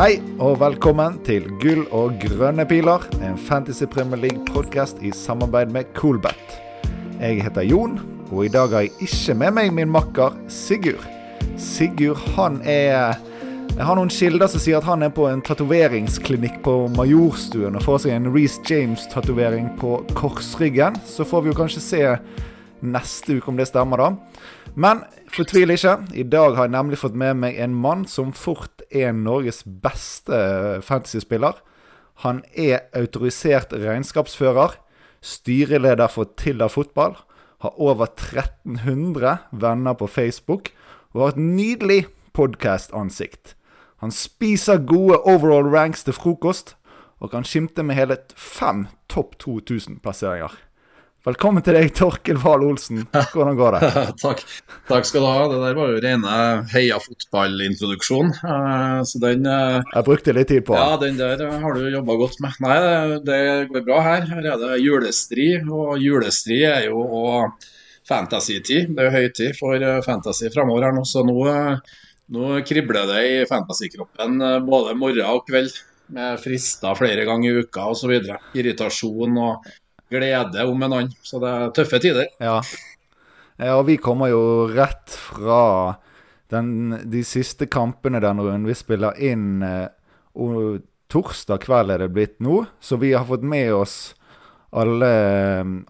Hei og velkommen til Gull og grønne piler, en Fantasy Premier League-podkast i samarbeid med Coolbet. Jeg heter Jon, og i dag har jeg ikke med meg min makker Sigurd. Sigurd han er Jeg har noen kilder som sier at han er på en tatoveringsklinikk på Majorstuen og får seg en Reece James-tatovering på korsryggen. Så får vi jo kanskje se neste uke om det stemmer, da. Men fortvil ikke. I dag har jeg nemlig fått med meg en mann som fort er Norges beste fantasyspiller. Han er autorisert regnskapsfører, styreleder for Tilla Fotball, har over 1300 venner på Facebook og har et nydelig podkast-ansikt. Han spiser gode overall ranks til frokost og kan skimte med hele fem topp 2000-plasseringer. Velkommen til deg, Torkel Wahl Olsen. Hvordan går det? Takk. Takk skal du ha. Det der var jo rene heia fotballintroduksjon. Uh, så den uh, Jeg brukte litt tid på Ja, den der har du jobba godt med. Nei, det, går bra her. Her er det julestri, og julestri er jo òg fantasy-tid. Det er høytid for eh, fantasy framover her nå, så nå, nå kribler det i fantasy-kroppen både morgen og kveld. Med frister flere ganger i uka osv. Irritasjon og glede om en annen. Så det er tøffe tider. Ja. ja og vi kommer jo rett fra den, de siste kampene denne runden. Vi spiller inn og torsdag kveld er det blitt nå, så vi har fått med oss alle,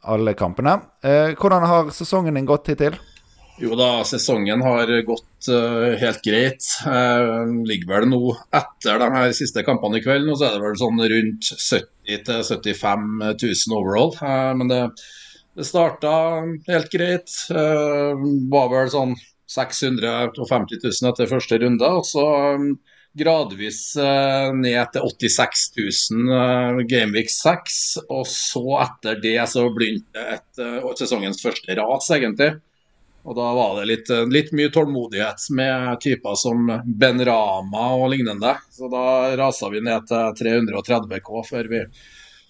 alle kampene. Eh, hvordan har sesongen din gått hittil? Jo da, sesongen har gått uh, helt greit. Uh, ligger vel nå etter de her siste kampene i kveld. Nå så er det vel sånn rundt 70 000-75 000 overall. Uh, men det, det starta helt greit. var vel sånn 650 000 etter første runde. Og så um, gradvis ned til 86 000 Gameweek 6. Og så etter det så begynte sesongens første ras, egentlig. Og da var det litt, litt, mye tålmodighet med typer som Ben Rama og lignende. Så da rasa vi ned til 330 K før vi,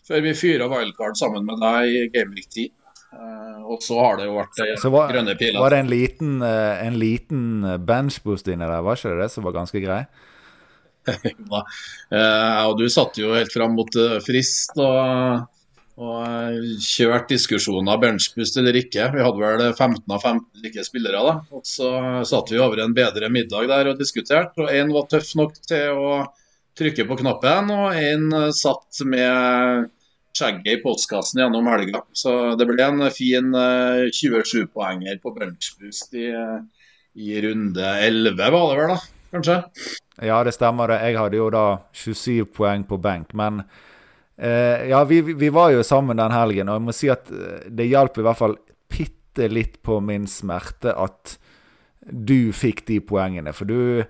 før vi fyra wildcard sammen med deg i Gameweek 10. Uh, og så har det jo vært så var, grønne piler. Var det en liten, en liten benchboost inni der, var ikke det det som var ganske grei? ja, og du satt jo helt fram mot frist. og og kjørt diskusjoner benchbust eller ikke. Vi hadde vel 15 av 15 like spillere. da. Og Så satt vi over en bedre middag der og diskuterte. og Én var tøff nok til å trykke på knappen, og én satt med skjegget i postkassen gjennom helga. Så det ble en fin 27-poenger på benchbust i, i runde 11, var det vel da, kanskje? Ja, det stemmer. det. Jeg hadde jo da 27 poeng på benk. men ja, vi, vi, var jo sammen den helgen, og jeg må si at det hjalp i hvert fall bitte litt på min smerte at du fikk de poengene. For du,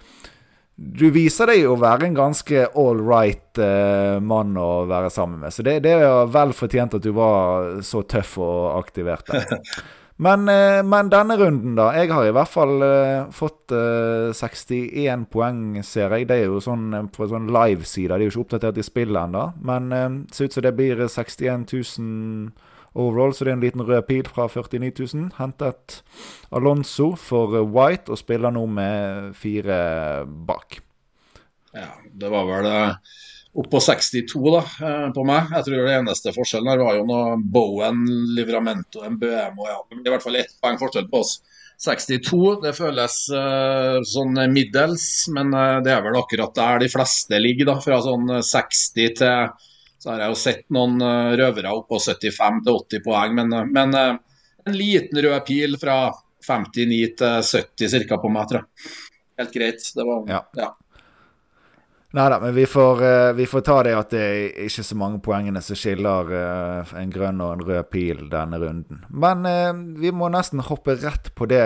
du viser deg å være en ganske all right uh, mann å være sammen med. Så det, det er vel fortjent at du var så tøff og aktivert der. Men, uh, men, denne runden, da. Jeg har i hvert fall fått 61 poeng, ser jeg. Det er jo sånn på sånn live-side. Det er jo ikke oppdatert i spillet ennå. Men det ser ut som det blir 61 000 overall, så det er en liten rød pil fra 49 000. Hentet Alonso for White og spiller nå med fire bak. Ja, det var vel opp på 62 da, på meg. Jeg tror det eneste forskjellen her var jo noe Bowen, Livramento, MBM og ja, det er i hvert fall ett poeng forskjell på oss. 62, det føles uh, sånn middels, men uh, det er vel akkurat der de fleste ligger, da. Fra sånn 60 til så har jeg jo sett noen uh, røvere opp på 75 til 80 poeng, men, men en liten rød pil fra 59 til 70 ca. på meg, tror jeg. Helt greit. Det var ja. ja. Nei da, men vi får, uh, vi får, ta det at det er ikke så mange poengene som skiller uh, en grønn og en rød pil denne runden. Men uh, vi må nesten hoppe rett på det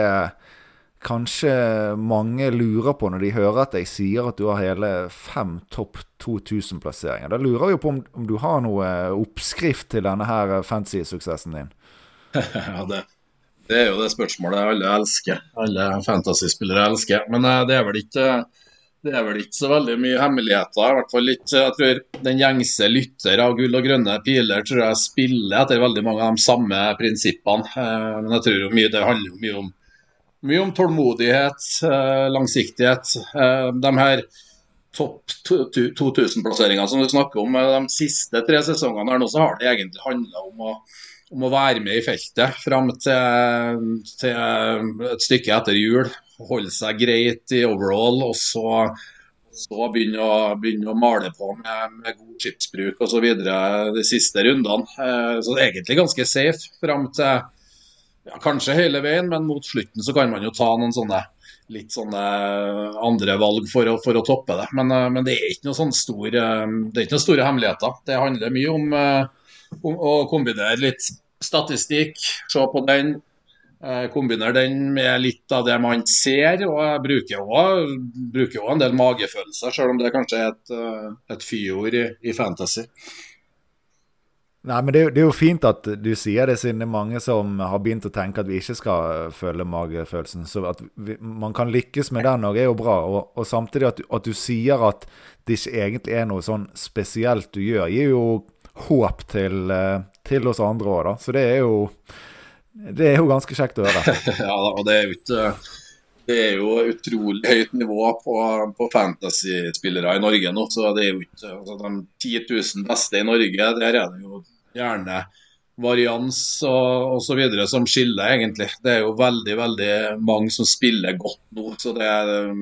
kanskje mange lurer på når de hører at jeg sier at du har hele fem topp 2000-plasseringer. Da lurer vi på om, om, du har noe oppskrift til denne her fancy-suksessen din? ja, det, det, er jo det spørsmålet alle elsker. Alle fantasy-spillere elsker. Men det er vel ikke det er vel ikke så veldig mye hemmeligheter. I hvert fall ikke, jeg tror Den gjengse lytter av gull og grønne piler tror jeg spiller etter veldig mange av de samme prinsippene. Men jeg tror mye, det handler mye om, mye om tålmodighet, langsiktighet. De her topp 2000-plasseringene som du snakker om. De siste tre sesongene her nå, så har det egentlig handla om, om, å være med i feltet fram til, til et stykke etter jul. Holde seg greit i overall, og så, så begynne, å, begynne, å, male på med, med god chipsbruk osv. de siste rundene. Eh, så det er egentlig ganske safe fram til ja, kanskje hele veien, men mot slutten så kan man jo ta noen sånne litt sånne andre valg for å, for å toppe det. Men, eh, men, det er ikke noe sånn stor, eh, det er ikke noen store hemmeligheter. Det handler mye om, om å kombinere litt statistikk, se på den. Kombinere den med litt av det man ser. og Jeg bruker òg en del magefølelser, selv om det kanskje er et, et fyord i, i fantasy. Nei, men det, det, er jo fint at du sier det, siden det er mange som har begynt å tenke at vi ikke skal følge føle magefølelsen. Så at vi, man kan lykkes med den òg, er jo bra. Og, og samtidig at, at, du sier at det ikke egentlig er noe sånn spesielt du gjør, gir jo håp til, eh, til oss andre òg, da. Så det er jo det er jo ganske kjekt å høre. ja, og det er jo ikke det er jo utrolig høyt nivå på, på fantasy-spillere i Norge nå. så det er jo ikke altså, De 10 000 beste i Norge, der er det jo gjerne varians og osv. som skiller, egentlig. Det er jo veldig veldig mange som spiller godt nå. så det er,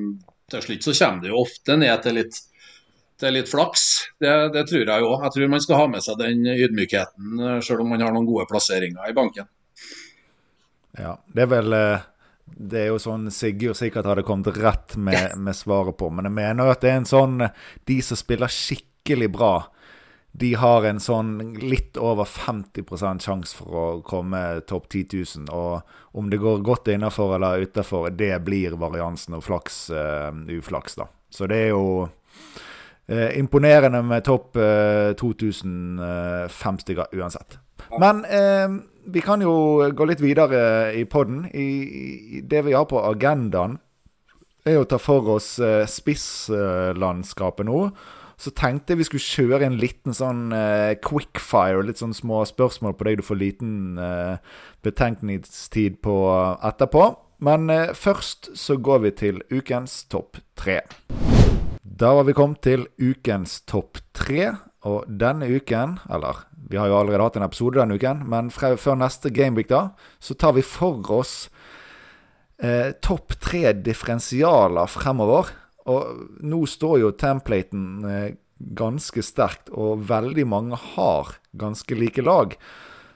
Til slutt så kommer det jo ofte ned til litt, til litt flaks. Det, det tror jeg òg. Jeg tror man skal ha med seg den ydmykheten, selv om man har noen gode plasseringer i banken. Ja, det er vel eh, det er jo sånn Sigurd sikkert hadde kommet rett med, med svaret på. Men jeg mener jo at det er en sånn De som spiller skikkelig bra, de har en sånn litt over 50% sjanse for å komme topp 10 000. Og om det går godt innafor eller utafor, det blir variansen og flaks uh, uflaks, da. Så det er jo uh, imponerende med topp uh, 2000 uh, femstiger uansett. Men vi kan jo gå litt videre i poden. Det vi har på agendaen, er å ta for oss spisslandskapet nå. Så tenkte jeg vi skulle kjøre en liten sånn uh, quickfire, litt sånn små spørsmål på deg du får liten uh, betenkningstid på etterpå. Men uh, først så går vi til ukens topp tre. Da var vi kommet til ukens topp tre. Og denne uken, eller vi har jo allerede hatt en episode denne uken, men fra, før neste Gameweek, da, så tar vi for oss eh, topp tre differensialer fremover. Og nå står jo templaten eh, ganske sterkt, og veldig mange har ganske like lag.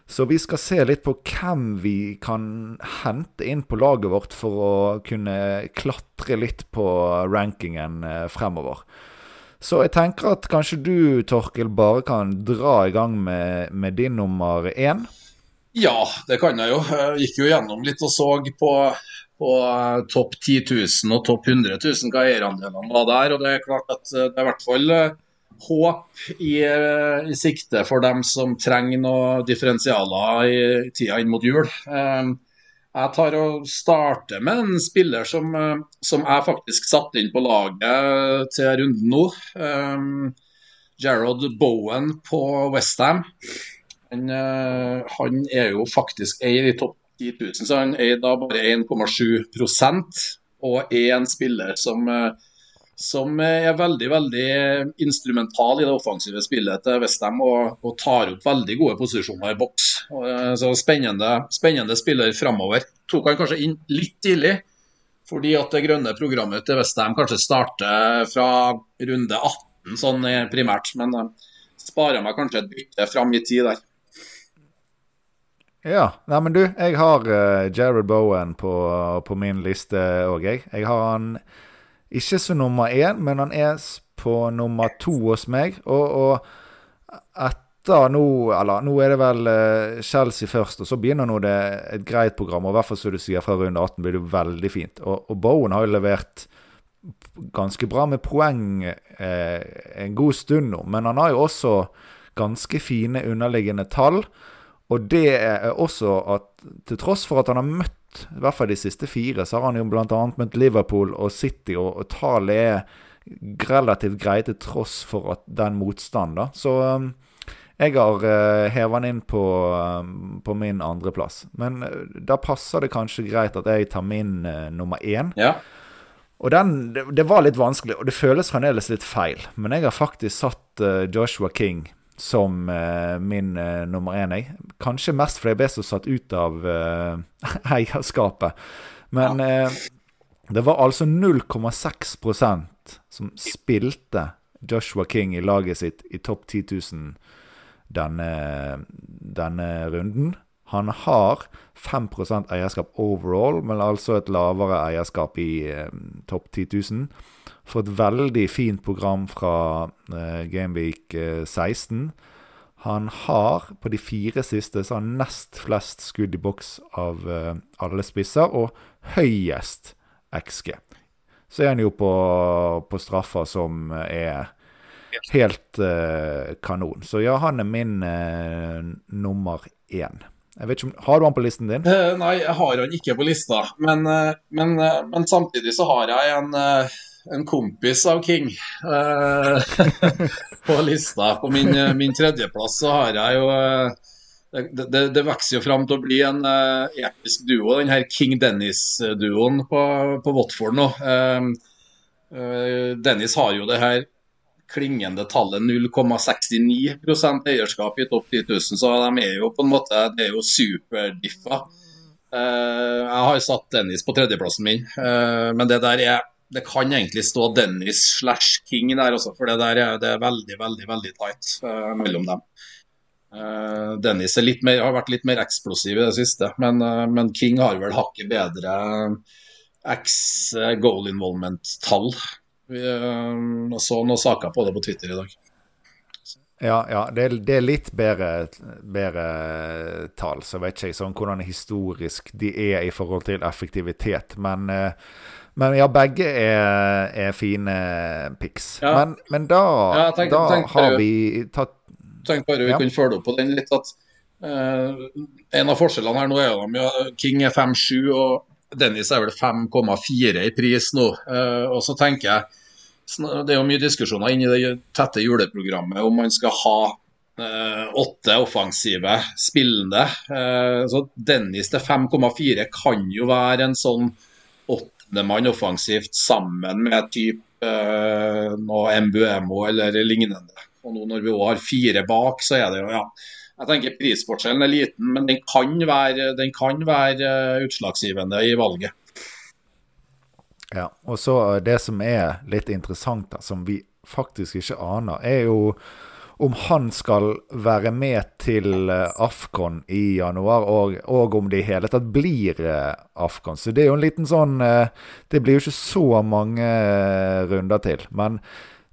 Så vi skal se litt på hvem vi kan hente inn på laget vårt for å kunne klatre litt på rankingen eh, fremover. Så jeg tenker at kanskje du, Torkel, bare kan dra i gang med, med din nummer én? Ja, det kan jeg jo. Jeg gikk jo gjennom litt og så på på eh, topp 10 000 og topp 100 000 hva eierandelene var der. og Det er klart at eh, det er i hvert fall eh, håp i, i sikte for dem som trenger noen differensialer i tida inn mot jul. Jeg tar og starter med en spiller som, som jeg faktisk satte inn på laget til runden nå. Gerald Bowen på Westham. Han, han er jo faktisk eid i topp 10 000, så han eier da bare 1,7 og er en spiller som, eh, som, er veldig veldig instrumental i det offensive spillet til Westham og, og tar opp veldig gode posisjoner i boks. Eh, så spennende, spennende spiller framover. Tok han kanskje inn litt tidlig, fordi at det grønne programmet til Westham kanskje starter fra runde 18 sånn primært. Men eh, sparer meg kanskje et bytte fram i tid der. Ja. Nei, men du, jeg har Jared Bowen på, på min liste òg, jeg. Jeg har han ikke som nummer én, men han er på nummer to hos meg. Og, og etter nå Eller nå er det vel uh, Chelsea først, og så begynner nå det et greit program. Og i hvert fall som du sier, fra runde 18 blir det veldig fint. Og, og Bowen har jo levert ganske bra med poeng eh, en god stund nå, men han har jo også ganske fine underliggende tall. Og det er også at til tross for at han har møtt, i hvert fall de siste fire, så har han jo bl.a. møtt Liverpool og City, og, og tallet er relativt greit til tross for at den motstanden, Så um, jeg har uh, hevet han inn på, um, på min andreplass. Men uh, da passer det kanskje greit at jeg tar min uh, nummer én. Ja. Og den, det, det, var litt vanskelig, og det føles fremdeles litt feil. Men jeg har faktisk satt Joshua King som uh, min uh, nummer én, jeg. Kanskje mest fordi jeg ble så satt ut av eierskapet. Men ja. det var altså 0,6% som spilte Joshua King i laget sitt i topp 10 000 denne, denne runden. Han har 5% eierskap overall, men altså et lavere eierskap i eh, topp 10 000. For et veldig fint program fra eh, Gameweek eh, 16. Han har på de fire siste så han nest flest skudd i boks av eh, alle spisser, og høyest XG. Så er han jo på, på straffer som er helt eh, kanon. Så ja, han er min eh, nummer én. Ikke om, Har du han på listen din? Uh, nei, jeg har han ikke på lista. Men, men, men, samtidig så har jeg en, en kompis av King på lista. På min, min tredjeplass så har jeg jo det, det, det, vokser jo fram til å bli en episk duo, den her King Dennis-duoen på, på Watford nå. Dennis har jo det her klingende tallet 0,69% eierskap i topp 10 000, så de er jo på en måte det er jo superdiffa. Uh, jeg har satt Dennis på tredjeplassen min, uh, men det der er det kan egentlig stå Dennis slash King der også, for det der er, det er veldig veldig, veldig tight uh, mellom dem. Dennis mer, har vært litt mer eksplosiv i det siste, men, men King har vel hakket bedre X goal involvement-tall. Uh, så noen saker på det på Twitter i dag. Ja, ja det, er, det, er, litt bedre, bedre tall. Så vet ikke jeg sånn hvordan historisk de er i forhold til effektivitet. Men, uh, men ja, begge er, er fine pics. Ja. Men, men, da, ja, tenk, da tenk har vi tatt Tenk bare vi ja. kunne følge opp på den litt. at uh, En av forskjellene her nå er jo King er 5-7 og Dennis er vel 5,4 i pris nå. Uh, og så tenker jeg Det er jo mye diskusjoner inni det tette juleprogrammet om man skal ha uh, åtte offensive spillende. Uh, så Dennis til 5,4 kan jo være en sånn åttendemann offensivt sammen med type noe Mbuemo eller lignende. Og nå når vi òg har fire bak, så er det jo ja jeg tenker Prisforskjellen er liten, men den kan være, den kan være eh, utslagsgivende i valget. Ja, og så eh, Det som er litt interessant, da, som vi faktisk ikke aner, er jo om han skal være med til eh, Afcon i januar, og, og om det i hele tatt blir Afcon. Så det er jo en liten sånn Det blir jo ikke så mange runder til. Men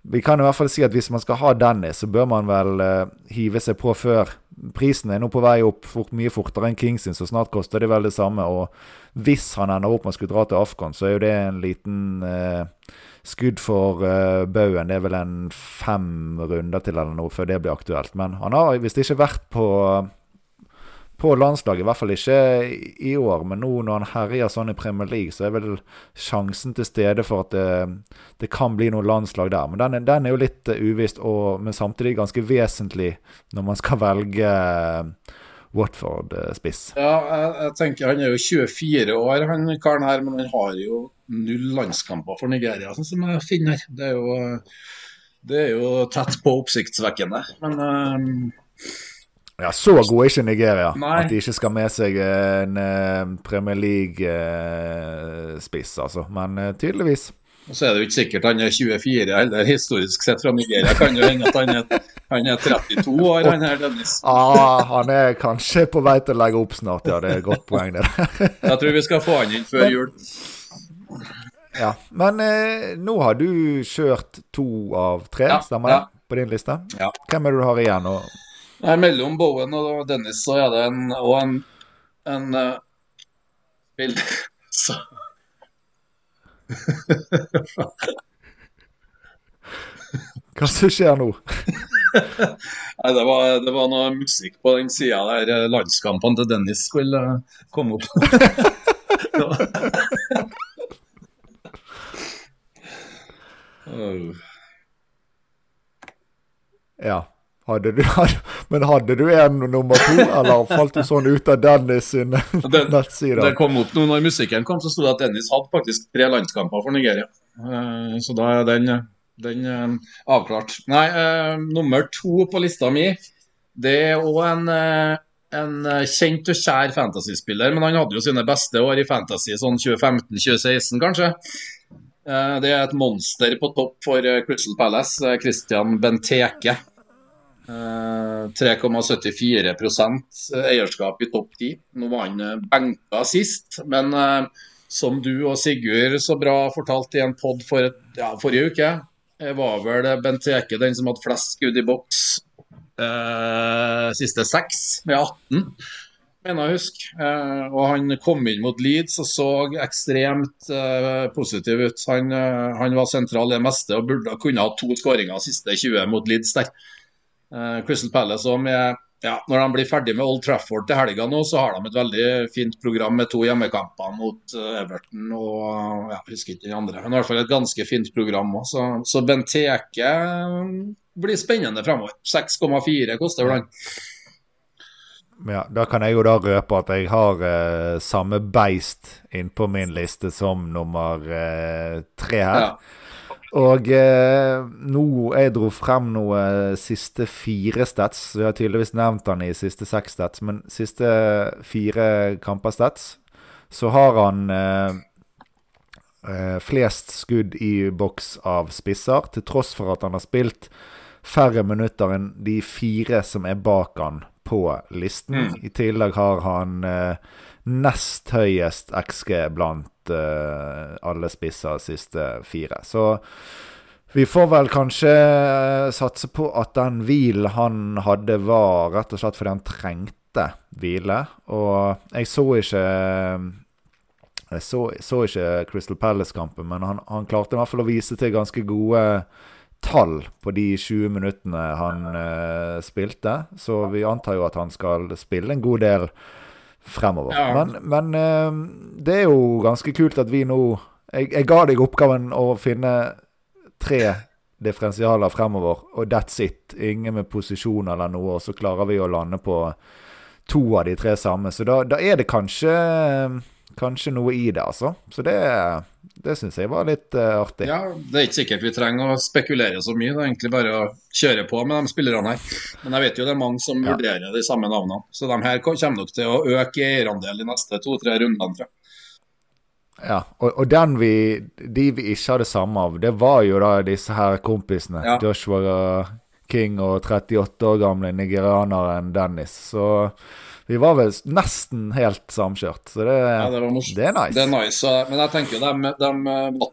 vi kan i hvert fall si at hvis man skal ha Dennis, så bør man vel hive seg på før prisen er nå på vei opp fort, mye fortere enn King sin, så snart koster det vel det samme. Og hvis han ender opp med å skulle dra til Afghan, så er jo det en liten eh, skudd for eh, baugen. Det er vel en fem runder til eller noe før det blir aktuelt. Men han har visst ikke vært på på landslaget, i hvert fall ikke i år. Men nå når han herjer sånn i Premier League, så er vel sjansen til stede for at det, det kan bli noe landslag der. Men den, den er jo litt uh, uvisst, og, men samtidig ganske vesentlig når man skal velge uh, Watford-spiss. Ja, jeg, jeg, tenker Han er jo 24 år, han karen her, men han har jo null landskamper for Nigeria, sånn som jeg finner her. Det er jo, det er jo tett på oppsiktsvekkende. Men um... ja, Så god er ikke Nigeria Nei. at de ikke skal med seg en uh, Premier League-spiss, uh, altså. Men tydeligvis. Og så er det jo ikke sikkert han er 24, eller historisk sett fra Nigeria kan jo hende at han er, han er 32 år, han her Dennis. ah, han er kanskje på vei til å legge opp snart, ja. Det er et godt poeng, det. Jeg tror vi skal få han inn før jul. Ja, Men nå har du kjørt to av tre, ja, stemmer det? Ja. På din liste? Ja. Hvem er det du har igjen? Og Nei, mellom Bowen og Dennis så er det en, og en, en uh, bild, så. Hva som skjer nå? Nei, det var, det var, noe musikk på den sida der eh, landskampene til Dennis skulle uh, komme opp. ja. Hadde du, hadde, Men hadde du en nummer to, eller falt du sånn ut av Dennis sin nettside? Det kom opp noe når musikken kom, så sto det at Dennis hadde faktisk tre landskamper for Nigeria. Uh, så da er den, den uh, avklart. Nei, uh, nummer to på lista mi, det er òg en, en kjent og kjær fantasyspiller, men han hadde jo sine beste år i fantasy sånn 2015-2016, kanskje. Det er et monster på topp for Crystal Palace, Christian Benteke. 3,74% eierskap i topp 10. Nå var han eh, benka sist, men som du og Sigurd så bra fortalte i en pod for ja, forrige uke, var vel Bent Eke den som hadde flest skudd i boks eh, siste seks, med 18 mener jeg husk. Eh, og han kom inn mot Leeds og så ekstremt eh, positiv ut. Han, eh, han, var sentral i det meste og burde kunne ha to skåringer siste 20 mot Leeds der. Eh, Crystal Palace òg med ja, Når de blir ferdig med Old Trafford til helga nå, så har de et veldig fint program med to hjemmekamper mot uh, Everton og ja, jeg husker ikke den andre. Men i hvert fall et ganske fint program òg. Så, så Benteke blir spennende framover. 6,4 koster vel han. Ja, Da kan jeg jo da røpe at jeg har eh, samme beist innpå min liste som nummer eh, tre her. Ja. Og eh, nå jeg dro frem noe siste fire stats. Vi har tydeligvis nevnt han i siste seks stats, men siste fire kamper stats, så har han flest skudd i boks av spisser, til tross for at han har spilt færre minutter enn de fire som er bak han på listen. Mm. I tillegg har han eh, nest høyest XG blant uh, alle spisser siste fire. Så vi får vel kanskje eh, satse på at den hvilen han hadde, var rett og slett fordi han trengte hvile. Og jeg så ikke jeg så, så ikke Crystal Palace-kampen, men han, han, klarte i hvert fall å vise til ganske gode tall på de 20 minuttene han uh, spilte. Så vi antar jo at han skal spille en god del fremover. Ja. Men, men uh, det er jo ganske kult at vi nå jeg, jeg, ga deg oppgaven å finne tre differensialer fremover, og that's it. Ingen med posisjon eller noe, og så klarer vi å lande på to av de tre samme. Så da, da er det kanskje kanskje noe i det, altså. Så det, det syns jeg var litt uh, artig. Ja, Det er ikke sikkert vi trenger å spekulere så mye, det er egentlig bare å kjøre på med de spillerne her. Men jeg vet jo det er mange som ja. vurderer de samme navnene. Så de her kommer nok til å øke eierandel de neste to-tre rundene, tror jeg. Ja, og, og, den vi, de vi ikke hadde samme av, det var jo da disse her kompisene. Ja. Joshua King og 38 år gamle nigerianeren Dennis. Så vi var vel nesten helt samkjørt, så det, ja, det, det, er nice. Det er nice, Men jeg tenker de, de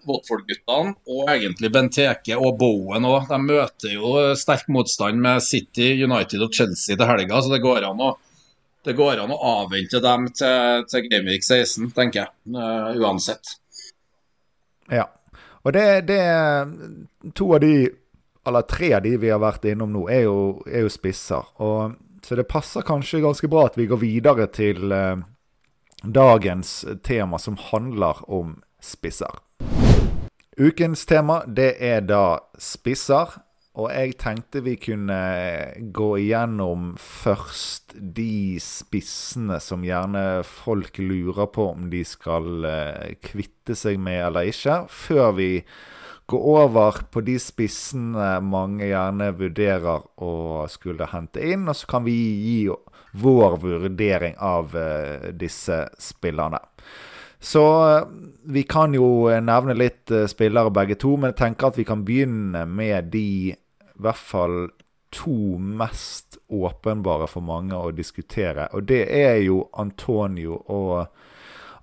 Watford-guttene, og egentlig Benteke og Bowen òg, de møter jo sterk motstand med City, United og Chelsea til helga, så det går an å, det går an å avvente dem til, til Gameweek 16, tenker jeg. Uh, uansett. Ja. Og det, det To av de, eller tre av de vi har vært innom nå, er jo, er jo spisser. Og så det passer kanskje ganske bra at vi går videre til eh, dagens tema, som handler om spisser. Ukens tema, det er da spisser. Og jeg tenkte vi kunne gå igjennom først de spissene som gjerne folk lurer på om de skal eh, kvitte seg med eller ikke, før vi gå over på de spissene mange gjerne vurderer å skulle hente inn, og så kan vi gi vår vurdering av uh, disse spillerne. Så uh, vi kan jo nevne litt uh, spillere begge to, men jeg tenker at vi kan begynne med de i hvert fall to mest åpenbare for mange å diskutere. Og det er jo Antonio og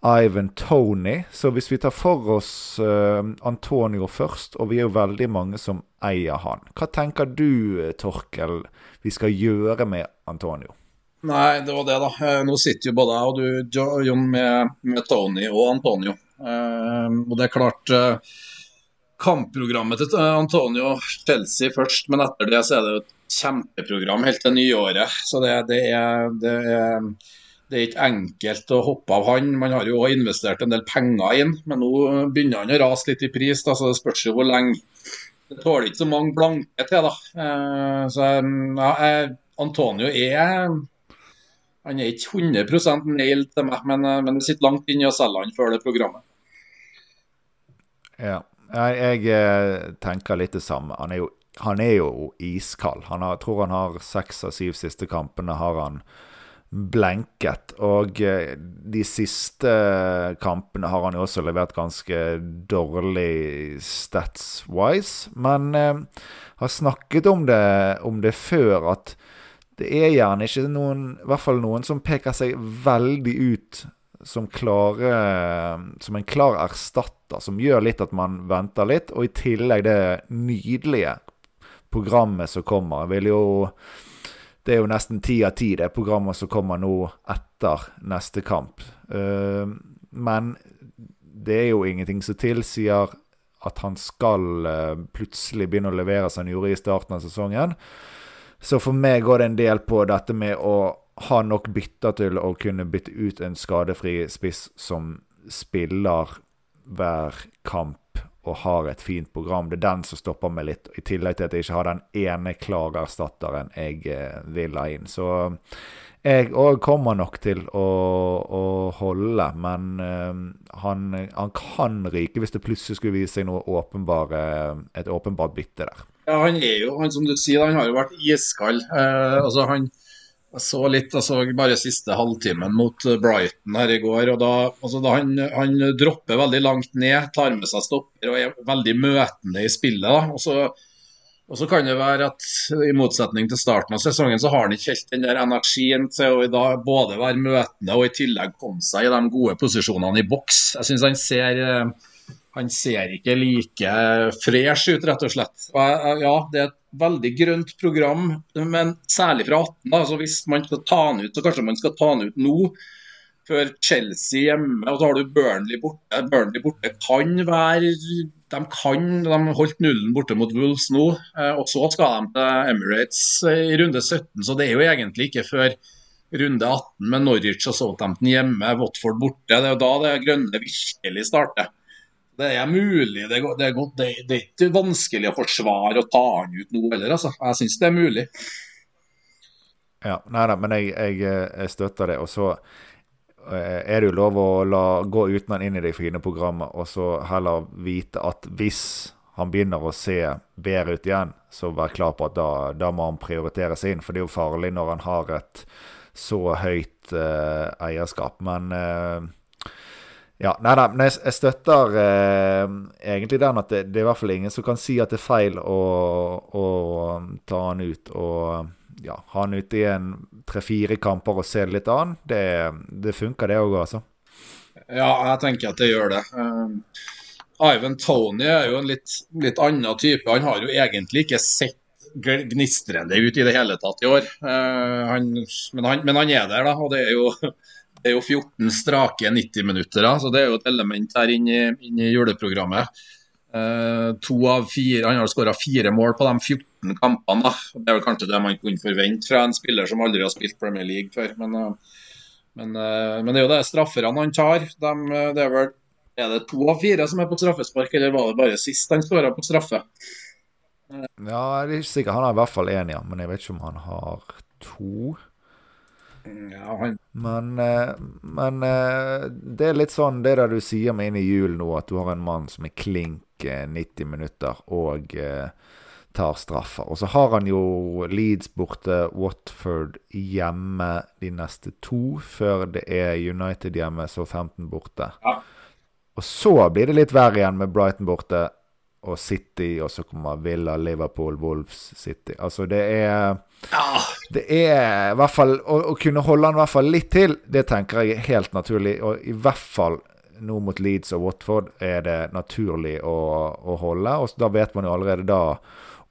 Ivan Tony. Så hvis vi tar for oss uh, Antonio først, og vi er jo veldig mange som eier han, hva tenker du, Torkel, vi skal gjøre med Antonio? Nei, det var det, da. Eh, nå sitter jo både jeg og du, Jon, med, med Tony og Antonio. Uh, og det er klart uh, Kampprogrammet til Antonio Chelsea først, men etter det så er det jo et kjempeprogram helt til nyåret. Så det, det er, det er det er ikke enkelt å hoppe av han. Man har jo også investert en del penger inn, men nå begynner han å rase litt i pris. Da, så Det spørs jo hvor lenge. Det tåler ikke så mange blanke til. da. Eh, så ja, Antonio er han er ikke 100 nail til meg, men, eh, men det sitter langt inne å selge han før det programmet. Ja. Jeg, eh, tenker litt det samme. Han er jo, han er jo iskald. Han har, tror han har seks av syv siste kampene har han blenket. Og eh, de siste kampene har han jo også levert ganske dårlig stats-wise. Men eh, har snakket om det, om det før, at det er gjerne ikke noen I hvert fall noen som peker seg veldig ut som klare Som en klar erstatter, som gjør litt at man venter litt. Og i tillegg det nydelige programmet som kommer. Jeg vil jo Det er jo nesten ti av ti, det programmet som kommer nå etter neste kamp. Uh, men det er jo ingenting som tilsier at han skal uh, plutselig begynne å levere som han gjorde i starten av sesongen. Så for meg går det en del på dette med å ha nok bytter til å kunne bytte ut en skadefri spiss som spiller hver kamp og har et fint program. Det er den som stopper meg litt, i tillegg til at jeg ikke har den ene klare erstatteren jeg eh, vil ha inn. Så jeg òg kommer nok til å, å holde, men uh, han, han, kan ryke hvis det plutselig skulle vise seg noe åpenbare, et åpenbart bytte der. Ja, han er jo, han, som du sier, han har jo vært iskald. Uh, altså han jeg så litt, altså bare siste halvtimen mot Brighton her i går. og da, altså da han, han, dropper veldig langt ned, tar med seg stopper og er veldig møtende i spillet. da, og så, og så kan det være at i motsetning til starten av sesongen, så har han ikke helt den der energien til å både være møtende og i tillegg komme seg i de gode posisjonene i boks. Jeg synes han ser eh, han ser ikke like fresh ut, rett og slett. Ja, det er et veldig grønt program, men særlig fra 18. Da. Så hvis man skal ta han ut, så kanskje man skal ta han ut nå. Før Chelsea hjemme, og så har du Burnley borte. Burnley borte kan være De kan, de holdt nullen borte mot Wolves nå. Eh, og så skal de til Emirates i runde 17, så det er jo egentlig ikke før runde 18 med Norwich og Southampton hjemme, Watford borte. Det er jo da det grønne virkelig starter. Det er mulig. Det er, det, er godt, det, det er, ikke vanskelig å forsvare å ta han ut nå heller, altså. Jeg syns det er mulig. Ja, nei da, men jeg, jeg, jeg, støtter det. Og så eh, er det jo lov å la gå uten han inn i det fine programmet, og så heller vite at hvis han begynner å se bedre ut igjen, så vær klar på at da, da må han prioriteres inn. For det er jo farlig når han har et så høyt eh, eierskap. Men uh, ja, nei nei, men jeg, støtter eh, egentlig den at det, det, er i hvert fall ingen som kan si at det er feil å, å ta han ut. Og ja, ha han ute i en tre-fire kamper og se det litt an. Det, det funker, det òg, altså. Ja, jeg tenker at det gjør det. Um, Ivan Tony er jo en litt, litt annen type. Han har jo egentlig ikke sett gnistrende ut i det hele tatt i år. Uh, han, men, han, men, han, er der, da. Og det er jo det er jo 14 strake 90 minutter, så det er jo et element her inn i, inn i juleprogrammet. Uh, to av fire, Han har skåra fire mål på de 14 kampene. Da. Det er vel kanskje det man kunne forvente fra en spiller som aldri har spilt Premier League før. Men, uh, men, uh, men det er jo det strafferne han tar. De, det er vel er det to av fire som er på straffespark, eller var det bare sist han skåra på straffe? Ja, jeg er ikke sikker. Han har i hvert fall én, ja. Men jeg vet ikke om han har to. Ja, han... Men, eh, men, eh, det er litt sånn det der du sier med inn i jul nå, at du har en mann som er klink 90 eh, minutter og tar straffer. Og så har han jo Leeds borte, Watford hjemme de neste to, før det er United hjemme, så 15 borte. Ja. Og så blir det litt verre igjen med Brighton borte og City, og så kommer Villa, Liverpool, Wolves, City. Altså, det er ja. Det er i hvert fall å, å, kunne holde han i hvert fall litt til, det tenker jeg er helt naturlig. Og i hvert fall nå mot Leeds og Watford er det naturlig å, å holde. Og da vet man jo allerede da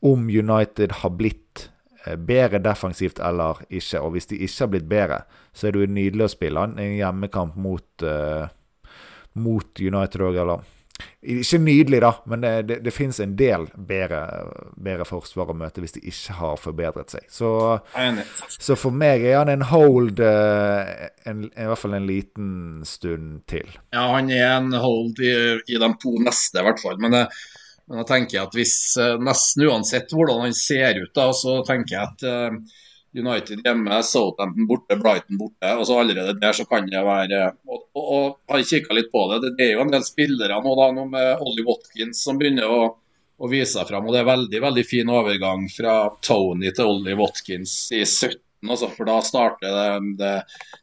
om United har blitt eh, bedre defensivt eller ikke. Og hvis de ikke har blitt bedre, så er det jo nydelig å spille han i en hjemmekamp mot, uh, mot United òg, eller ikke nydelig, da, men det, det, det fins en del bedre, bedre, forsvar å møte hvis de ikke har forbedret seg. Så, så for meg er han en hold eh, en, i hvert fall en liten stund til. Ja, han er en hold i, i de to neste, i hvert fall. Men, det, men jeg tenker at hvis eh, nesten uansett hvordan han ser ut, da, så tenker jeg at United hjemme, Southampton borte, Brighton borte. og så Allerede der så kan det være Og, og, og har kikka litt på det. Det er jo en del spillere nå, da, nå med Ollie Watkins som begynner å, å vise seg fram. Og det er veldig veldig fin overgang fra Tony til Ollie Watkins i 17. Altså, for da starter det, det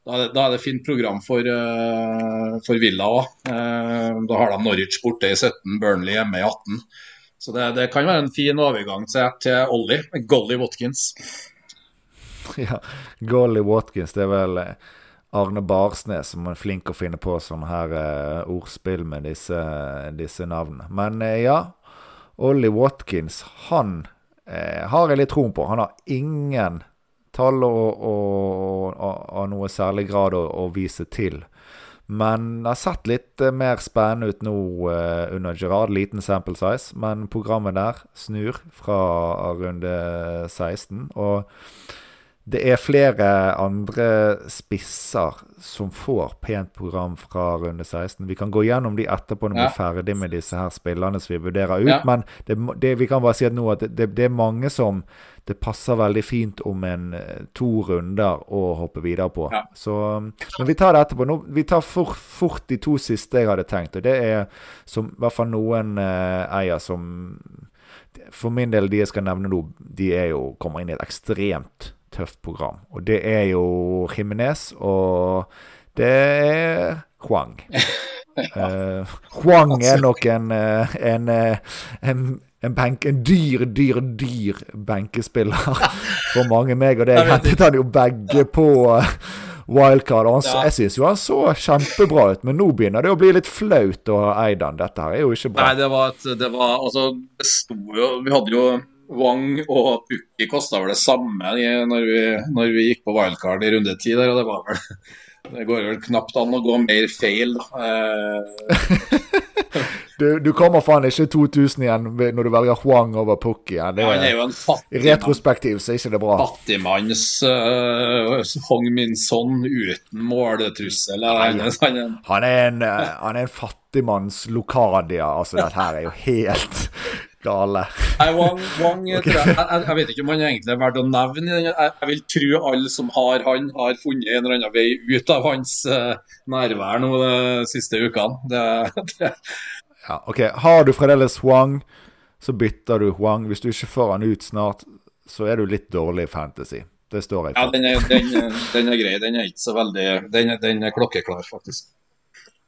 da, er det, da er det fint program for, uh, for Villa òg. Uh, da har de Norwich borte i 17, Burnley hjemme i 18. Så det, det kan være en fin overgang til, til Ollie, Golly Watkins. Ja, Golly Watkins, det er vel eh, Arne Barsnes som er flink å finne på sånne her uh, ordspill med disse, disse navnene. Men uh, ja, Ollie Watkins, han uh, har jeg litt troen på. Han har ingen tall og, av noe særlig grad å, å, vise til. Men har sett litt mer spennende ut nå under Gerard. Liten sample size, men programmet der snur fra runde 16. og det er flere andre spisser som får pent program fra runde 16. Vi kan gå gjennom de etterpå når vi er ferdig med disse her spillerne som vi vurderer ut. Ja. Men det, det, vi kan bare si at nå at det, det, er mange som det passer veldig fint om en eh, to runder å hoppe videre på. Ja. Så, men vi tar det etterpå. Nå, vi tar for, fort de to siste jeg hadde tenkt. Og det er som i hvert fall noen eh, eier som For min del, de jeg skal nevne nå, de er jo, kommer inn i et ekstremt tøft program. Og det er jo Jimenez, og det er Huang. uh, Huang er nok en, eh, en, eh, en, en, benk, en dyr, dyr, dyr benkespiller for mange. Meg og det hentet han jo begge på wildcard. Han, ja. Jeg syns jo han så kjempebra ut, men nå begynner det å bli litt flaut å eie han. Dette her er jo ikke bra. Nei, det var, et, det var altså, det sto jo Vi hadde jo Wang og Pukki kosta vel det samme når vi, når vi, gikk på wildcard i runde ti der, og det var vel Det går vel knapt an å gå mer feil, eh. du, du, kommer faen ikke 2000 igjen når du velger Huang over Pukki. Ja, ja, han er jo en fattig Retrospektiv, så er ikke det bra. Fattigmanns uh, Hong Min Son uten måletrussel. Han, han, er en, han er en fattigmanns Lokadia. Altså, dette her er jo helt gale. Nei, Wang, Wang okay. jeg, jeg, jeg, vet ikke om han egentlig er verdt å nevne. Jeg, jeg, vil tro alle som har han, har funnet en eller annen vei ut av hans uh, nærvær nå de siste ukene. Det, det. Ja, ok. Har du fremdeles Wang, så bytter du Wang. Hvis du ikke får han ut snart, så er du litt dårlig i fantasy. Det står jeg for. Ja, den er, den, den er grei. Den er ikke så veldig Den, den er klokkeklar, faktisk.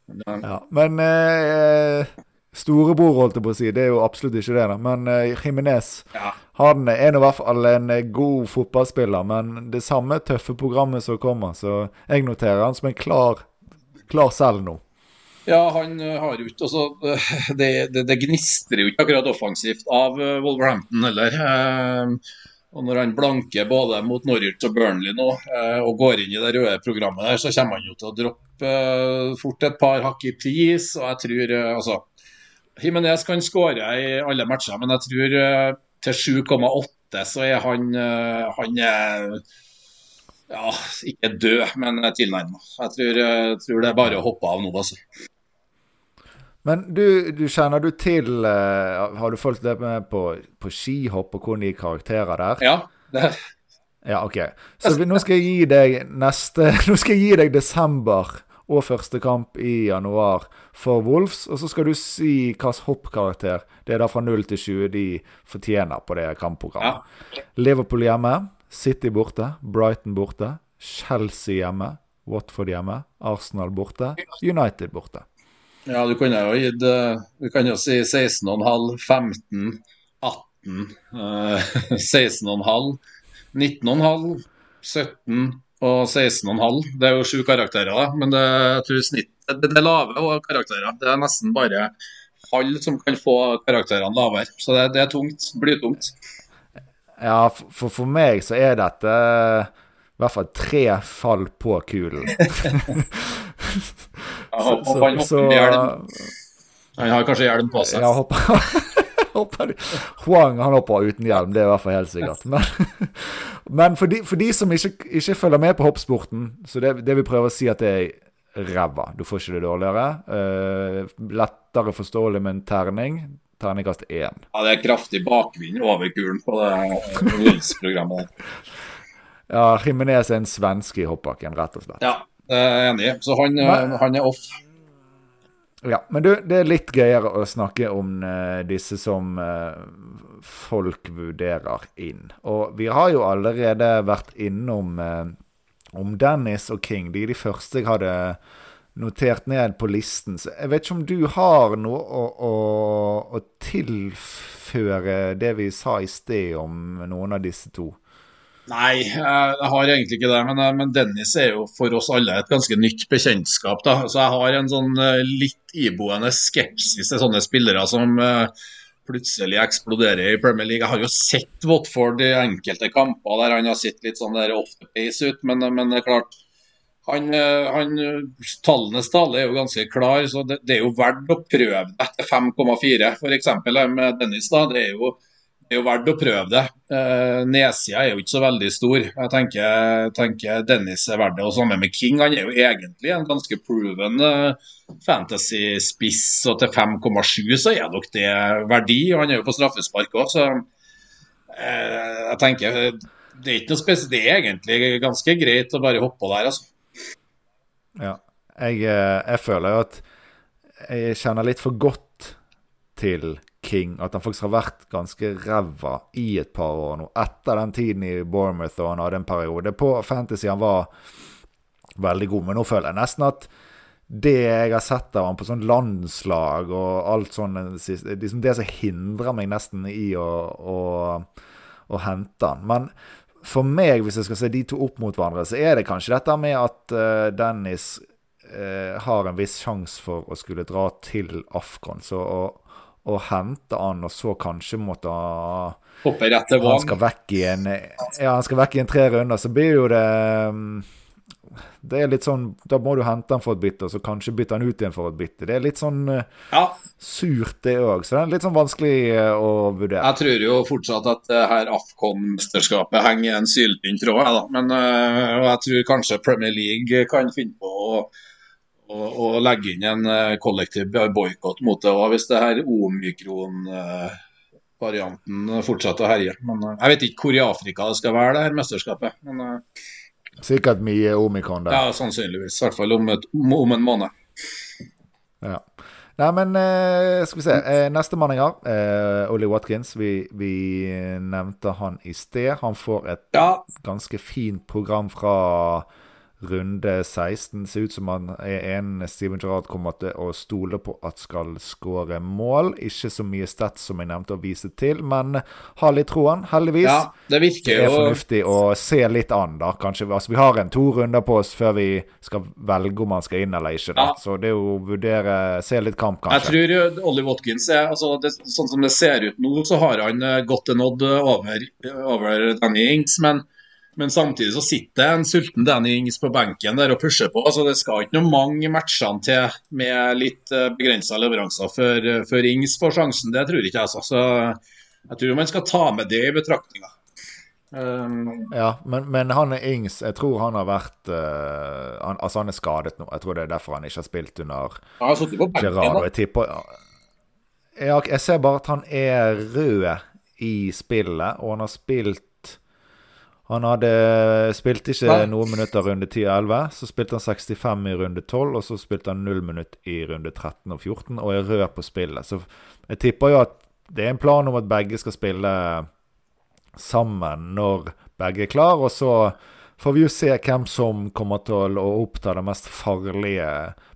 Men, ja, men eh, storebror, holdt jeg på å si. Det er jo absolutt ikke det, da. Men uh, Jimenez ja. han er nå i hvert fall en eh, god fotballspiller. Men det samme tøffe programmet som kommer, så jeg noterer han som en klar, klar selv nå. Ja, han uh, har jo ikke altså, det, det, det, gnistrer jo ikke akkurat offensivt av Wolverhampton heller. og når han blanker både mot Norwich og Burnley nå, og går inn i det røde programmet der, så kommer han jo til å droppe fort et par hakk i pris. Og jeg tror altså Himinez kan skåre i alle matcher, men jeg tror uh, til 7,8 så er han, uh, han er ja, ikke død, men tilnærma. Jeg tror, uh, tror, det er bare å hoppe av nå, altså. Men du, du kjenner du til Har du fulgt det med på, på skihopp og hvordan de karakterer der? Ja, det Ja, OK. Så nå skal jeg gi deg neste Nå skal jeg gi deg desember og første kamp i januar for Wolves. Og så skal du si hvilken hoppkarakter det er da fra 0 til 20 de fortjener på det kampprogrammet. Ja. Liverpool hjemme, City borte, Brighton borte, Chelsea hjemme, Watford hjemme, Arsenal borte, United borte. Ja, du kunne jo gitt Du kan jo si 16,5, 15, 18, uh, 16,5, 19,5, 17 og 16,5. Det er jo sju karakterer, da, men det, jeg tror snitt, det, det er lave karakterer. Det er nesten bare halv som kan få karakterene lavere. Så det, det er tungt. Blytungt. Ja, for, for meg så er dette i hvert fall tre fall på kulen. så, så, så, han har kanskje hjelm på seg. Ja, håper hopper Huang han hopper uten hjelm, det er i hvert fall helt sikkert. Men, men for, de, for, de, som ikke, ikke, følger med på hoppsporten, så det, det vi prøver å si at det er ræva. Du får ikke det dårligere. Uh, lettere forståelig med en terning. Terningkast én. Ja, det er kraftig bakvind over kulen på det Wills-programmet. Ja, Jimenez er en svenske i hoppbakken, rett og slett. Ja, jeg er enig. Så han, han er off. Ja, men du, det er litt gøyere å snakke om uh, disse som uh, folk vurderer inn. Og vi har jo allerede vært innom uh, om Dennis og King. De er de første jeg hadde notert ned på listen. Så jeg vet ikke om du har noe å, å, å tilføre det vi sa i sted om noen av disse to? Nei, jeg har egentlig ikke det. Men, eh, men, Dennis er jo for oss alle et ganske nytt bekjentskap. da. Så jeg har en sånn eh, litt iboende skepsis til sånne spillere som plutselig eksploderer i Premier League. Jeg har jo sett Watford i enkelte kamper der han har sett litt sånn der off the pace ut, men, men det er klart han, han, Tallenes tale er jo ganske klar, så det, det er jo verdt å prøve etter 5,4 f.eks. med Dennis. da, det er jo det er jo verdt å prøve det. Eh, Nedsida er jo ikke så veldig stor. Jeg tenker, tenker Dennis er verdt det. Og sammen med King. Han er jo egentlig en ganske proven uh, fantasy-spiss, og til 5,7 så er nok det verdi. Han er jo på straffespark òg, så eh, jeg tenker det er ikke noe spesielt. Det er egentlig ganske greit å bare hoppe på der, altså. Ja. Jeg, eh, jeg føler jo at jeg kjenner litt for godt til King at han faktisk har vært ganske ræva i et par år nå. Etter den tiden i Bournemouth og han hadde en periode på Fantasy han var veldig god. Men nå føler jeg nesten at det jeg har sett av han på sånn landslag og alt sånn liksom Det som hindrer meg nesten i å, å, å hente han. Men for meg, hvis jeg skal se de to opp mot hverandre, så er det kanskje dette med at uh, Dennis uh, har en viss sjanse for å skulle dra til Afghan. Så å og hente han, og så kanskje måtte Hoppe rett til. Han skal vekk i en Ja, han skal vekk i en tre runder, så blir jo det det er litt sånn Da må du hente han for et bytte, og så kanskje bytte han ut igjen for et bytte. Det er litt sånn eh, ja. surt, det òg. Så det er litt sånn vanskelig eh, å vurdere. Jeg tror jo fortsatt at det her Afcon-mesterskapet henger i en syltynn tråd, jeg da. Men og jeg tror kanskje Premier League kan finne på å og, legge inn en uh, kollektiv boikott mot det òg, hvis det her omikron-varianten fortsetter å herje. Men uh, Jeg vet ikke hvor i Afrika det skal være, det her mesterskapet. Men, Sikkert mye omikron der. Ja, sannsynligvis. I hvert fall om, et, om en måned. Ja. Nei, men skal vi se. Eh, Ollie Watkins. Vi, vi, nevnte han i sted. Han får et ja. ganske fint program fra runde 16. Ser ut som han er en Steven Gerrard kommer til å stole på at skal skåre mål. Ikke så mye stats som jeg nevnte å vise til, men ha litt troen, heldigvis. Ja, det virker jo Det er fornuftig å se litt an, da, kanskje. Altså, vi har en to runder på oss før vi skal velge om han skal inn eller ikke. Da. Ja. Så det er jo å vurdere Se litt kamp, kanskje. Jeg tror Ollie Watkins er altså, det, Sånn som det ser ut nå, så har han eh, gått en odd over, over Danny Ings, men men samtidig så sitter en sulten Danny Ings på benken der og pusher på. altså Det skal ikke noe mange matchene til med litt eh, begrensa leveranser før, eh, før, Ings får sjansen. Det tror jeg ikke jeg. Altså. Så jeg tror man skal ta med det i betraktninga. Um, ja, men, men, han er Ings Jeg tror han har vært uh, han, Altså han er skadet nå. Jeg tror det er derfor han ikke har spilt under Gerard. Jeg tipper ja, Jeg ser bare at han er rød i spillet, og han har spilt han hadde spilte ikke Nei. noen minutter runde 10 og 11. Så spilte han 65 i runde 12, og så spilte han 0 minutt i runde 13 og 14, og er rød på spillet. Så jeg tipper jo at det er en plan om at begge skal spille sammen når begge er klar, og så får vi jo se hvem som kommer til å oppta den mest farlige,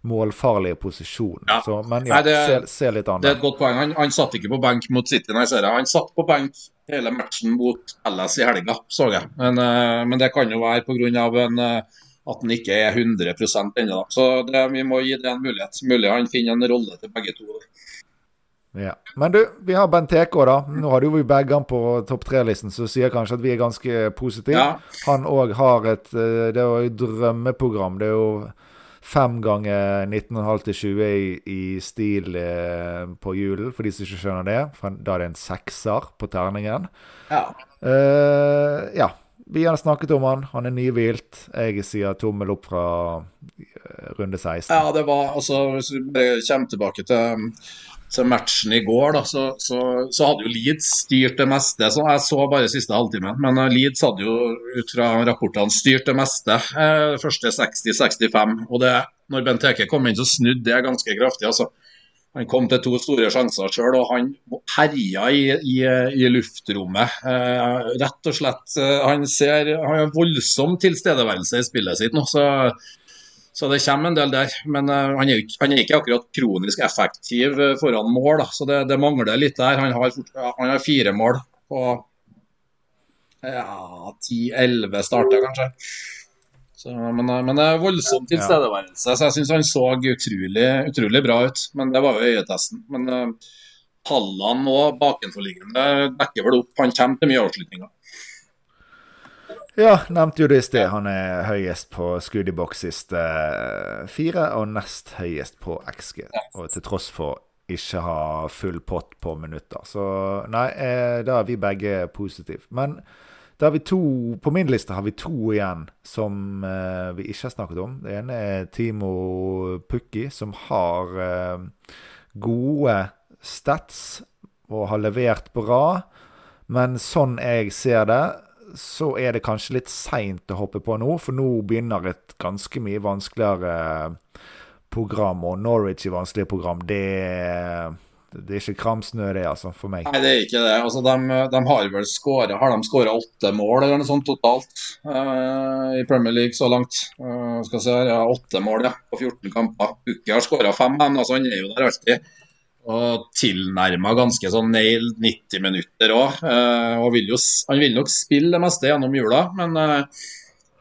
målfarlige posisjonen. Ja. Så, men ja, Nei, det, se, se, litt an. Det er et godt poeng. Han, han satt ikke på benk mot City, nei, ser jeg. Han satt på benk hele matchen mot LS i helga, så jeg. Men, uh, men det kan jo være pga. Uh, at han ikke er 100% ennå. Så det, vi må gi det en mulighet. Mulig han finner en rolle til begge to. Ja. Men du, vi har Bent TK, da. Nå hadde jo vi begge han på topp tre-listen, så sier kanskje at vi er ganske positive. Ja. Han òg har et eh, Det er jo et drømmeprogram. Det er jo fem ganger 19,5 til 20 i, i stil eh, på julen, for de som ikke skjønner det. Da er det en sekser på terningen. Ja. Eh, ja. Vi har snakket om han. Han er nyhvilt. Jeg sier tommel opp fra runde 16. Ja, det var altså Hvis vi kommer tilbake til til matchen i går, da, så, så, så, hadde jo Leeds styrt det meste. så Jeg så bare siste halvtimen, men eh, Leeds hadde jo ut fra rapportene styrt det meste. Eh, første 60-65. og det, når Benteke kom inn, så snudde det ganske kraftig. altså. Han kom til to store sjanser sjøl, og han herja i, i, i luftrommet. Eh, rett og slett. Eh, han ser han har voldsom tilstedeværelse i spillet sitt nå. så så det kommer en del der. Men uh, han, er ikke, han, er ikke, akkurat kronisk effektiv uh, foran mål, så det, det, mangler litt der. Han har, han har fire mål på ja, 10-11 starter, kanskje. Så, men, uh, men, det er voldsom tilstedeværelse, så jeg syns han så utrolig, utrolig, bra ut. Men det var jo øyetesten. Men tallene og bakenforliggende dekker vel opp. Han kommer til mye avslutninger. Ja, nevnte jo det i sted. Han er høyest på skudd siste eh, fire, og nest høyest på XG. Og til tross for ikke ha full pott på minutter. Så nei, eh, da er vi begge positive. Men da har vi to, på min liste har vi to igjen som uh, vi ikke har snakket om. Det ene er Timo Pukki, som har uh, gode stats og har levert bra. Men sånn jeg ser det, så er det kanskje litt seint å hoppe på nå, for nå begynner et ganske mye vanskeligere program. Og Norwich i vanskelige program, det, det er ikke kramsnø, det, altså, for meg. Nei, det er ikke det. Altså, de, de har vel skåret Har de skåra åtte mål eller noe sånt totalt uh, i Premier League så langt? Uh, skal se, ja, Åtte mål ja, på 14 kamper. Bukke har skåra fem, men altså, han er jo der alltid og tilnærma ganske sånn nail 90 minutter òg. Eh, vil jo, han vil nok spille det meste gjennom jula, men eh,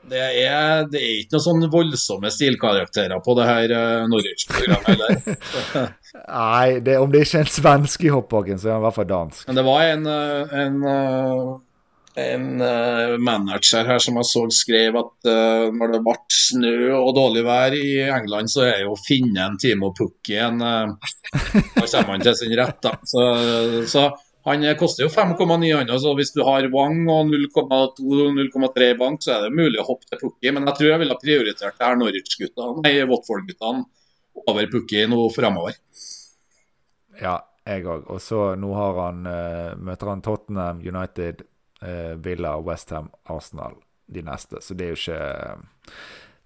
det er, det er, ikke noen sånn voldsomme stilkarakterer på det her uh, Norwich-programmet heller. Nei, det, om det ikke er en svensk i hoppbakken, så er han i hvert fall dansk. Men det var en, en en uh, manager her som jeg så skrev at uh, når det ble snø og dårlig vær i England, så er jo å finne en Timo Pukki en uh, Da kommer han til sin rett, da. Så, så han koster jo 5,9 andre, så hvis du har Wang og 0,2-0,3 bank, så er det mulig å hoppe til Pukki. Men jeg tror jeg ville ha prioritert det her Norwich-guttene, nei, Watford-guttene over Pukki nå framover. Ja, jeg òg. Og så nå har han, møter han Tottenham United eh, Villa, Westham, Arsenal de neste. Så det er jo ikke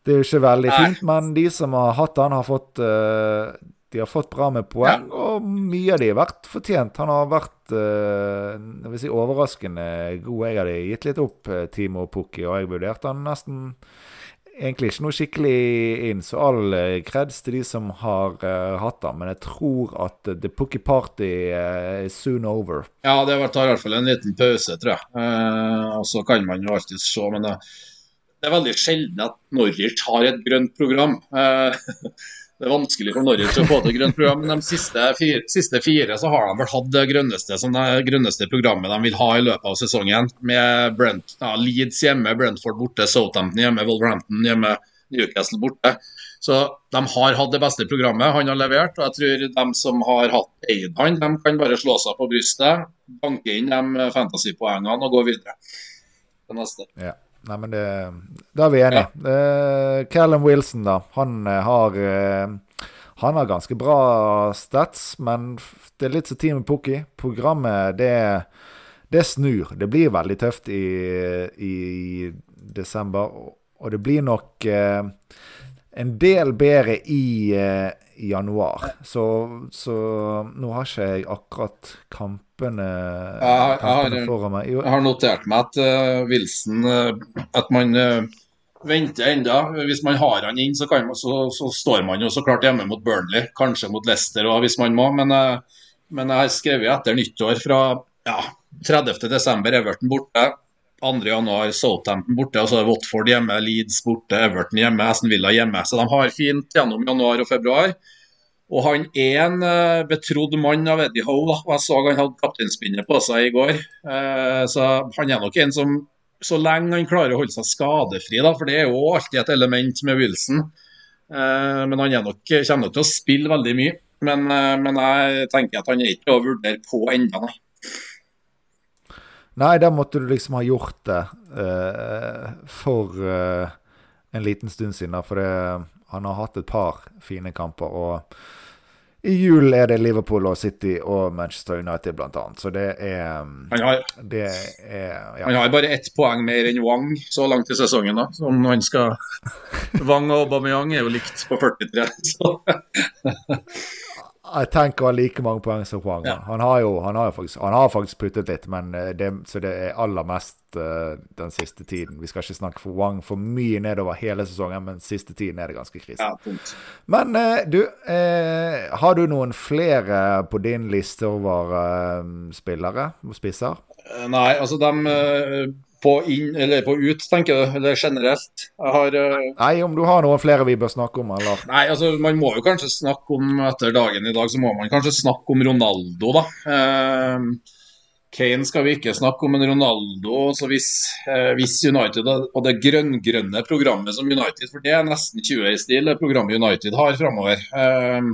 Det er jo ikke veldig fint, men de som har hatt han, har fått eh, de har fått bra med poeng, ja. og mye av de har vært fortjent. Han har vært øh, si overraskende god. Jeg hadde gitt litt opp Timo Pukki, og jeg vurderte han nesten egentlig ikke noe skikkelig inn, så all uh, kreds til de som har uh, hatt den. Men jeg tror at uh, The Pookie Party uh, is soon over. Ja, det tar i hvert fall en liten pause, tror jeg. Uh, og så kan man jo alltid se, men det, det er veldig sjelden at Norwich har et grønt program. Det er vanskelig for Norwich å få til grønt program, men de siste fire, siste fire, så har de vel hatt det grønneste, det grønneste programmet de vil ha i løpet av sesongen. Med Brent, ja, Leeds hjemme, Brentford borte, Southampton hjemme, Wolverhampton hjemme, Newcastle borte. Så de har hatt det beste programmet. Han har levert, og jeg tror de som har hatt eid han, de kan bare slå seg på brystet, banke inn de fantasypoengene og gå videre til neste. Ja. Nei, men det, Da er vi enige. Ja. Uh, Callum Wilson, da. Han uh, har uh, Han har ganske bra stats, men det er litt så tid med Pukki. Programmet, det, det snur. Det blir veldig tøft i, i desember, og det blir nok en del bedre i i januar. Så, så, nå har ikke jeg akkurat kampene, jeg, kampene jeg, foran meg. Jo. Jeg har notert meg at uh, Wilson uh, At man uh, venter enda. Hvis man har han inn, så, man, så, så, står man jo så klart hjemme mot Burnley. Kanskje mot Leicester òg, hvis man må. Men, men jeg har skrevet etter nyttår fra ja, 30.12. Everton borte. 2.1 Southampton borte, og så er Watford hjemme, Leeds borte, Everton hjemme, Aston Villa hjemme. Så de har fint gjennom januar og februar. Og han er en uh, betrodd mann av Eddie Howe. Og jeg så han hadde kapteinspinnet på seg i går. Uh, så han er nok en som, så lenge han klarer å holde seg skadefri, da, for det er jo alltid et element med Wilson. Uh, men han nok, kommer nok til å spille veldig mye. Men, men jeg tenker at han er ikke å vurdere på ennå, nei. Nei, da måtte du liksom ha gjort det uh, for uh, en liten stund siden. For det, han har hatt et par fine kamper. Og i julen er det Liverpool og City og Manchester United, blant annet. Så det er Han har, det er, ja. han har bare ett poeng mer enn Wang så langt i sesongen. da Om han skal Wang og Aubameyang er jo likt på 43. Så. Jeg tenker han like mange poeng som Huang. Ja. Han, har jo, han, har jo faktisk, han har faktisk puttet litt, men eh, det, så det er aller mest uh, den siste tiden. Vi skal ikke snakke for Wang for mye nedover hele sesongen, men siste tiden er det ganske krise. Ja. Men uh, du, uh, har du noen flere på din liste over spillere og spisser? Nei, altså dem eh, på inn eller på ut, tenker du? Eller generelt? Har eh, Nei, om du har noen flere vi bør snakke om, eller? Nei, altså man må jo kanskje snakke om Etter dagen i dag så må man kanskje snakke om Ronaldo, da. Eh, Kane skal vi ikke snakke om, men Ronaldo så hvis, eh, hvis United og det grønn-grønne programmet som United For det er nesten 20 i stil, det programmet United har framover. Eh,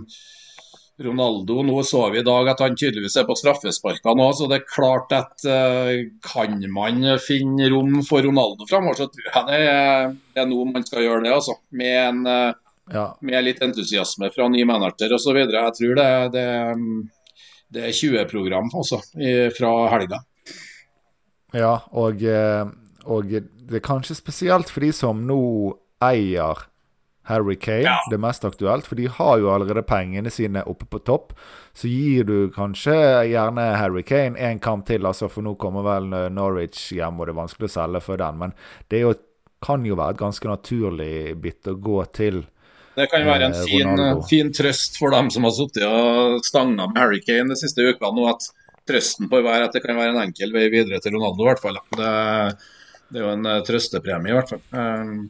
Ronaldo, nå så vi i dag at han tydeligvis er på straffesparka nå, så det er klart at eh, kan man finne rom for Ronaldo framover, så tror jeg det er, nå man skal gjøre det, altså. Med en eh, Ja. med litt entusiasme fra ny manager osv. Jeg tror det, det, det er 20-program også fra helga. Ja, og, eh, og det er kanskje spesielt for de som nå eier Harry Kane, Ja. det mest aktuelt, for de har jo allerede pengene sine oppe på topp. Så gir du kanskje gjerne Harry Kane en kamp til, altså, for nå kommer vel eh, Norwich hjem, og det er vanskelig å selge for den. Men det jo, kan jo være et ganske naturlig bytte å gå til. Det kan være en Eh, fin, fin trøst for dem som har sittet og stanga med Harry Kane de siste ukene. Og at Trøsten bør være at det kan være en enkel vei videre til Ronaldo, i hvert fall. Det, det er jo en eh, trøstepremie, i hvert fall. Um,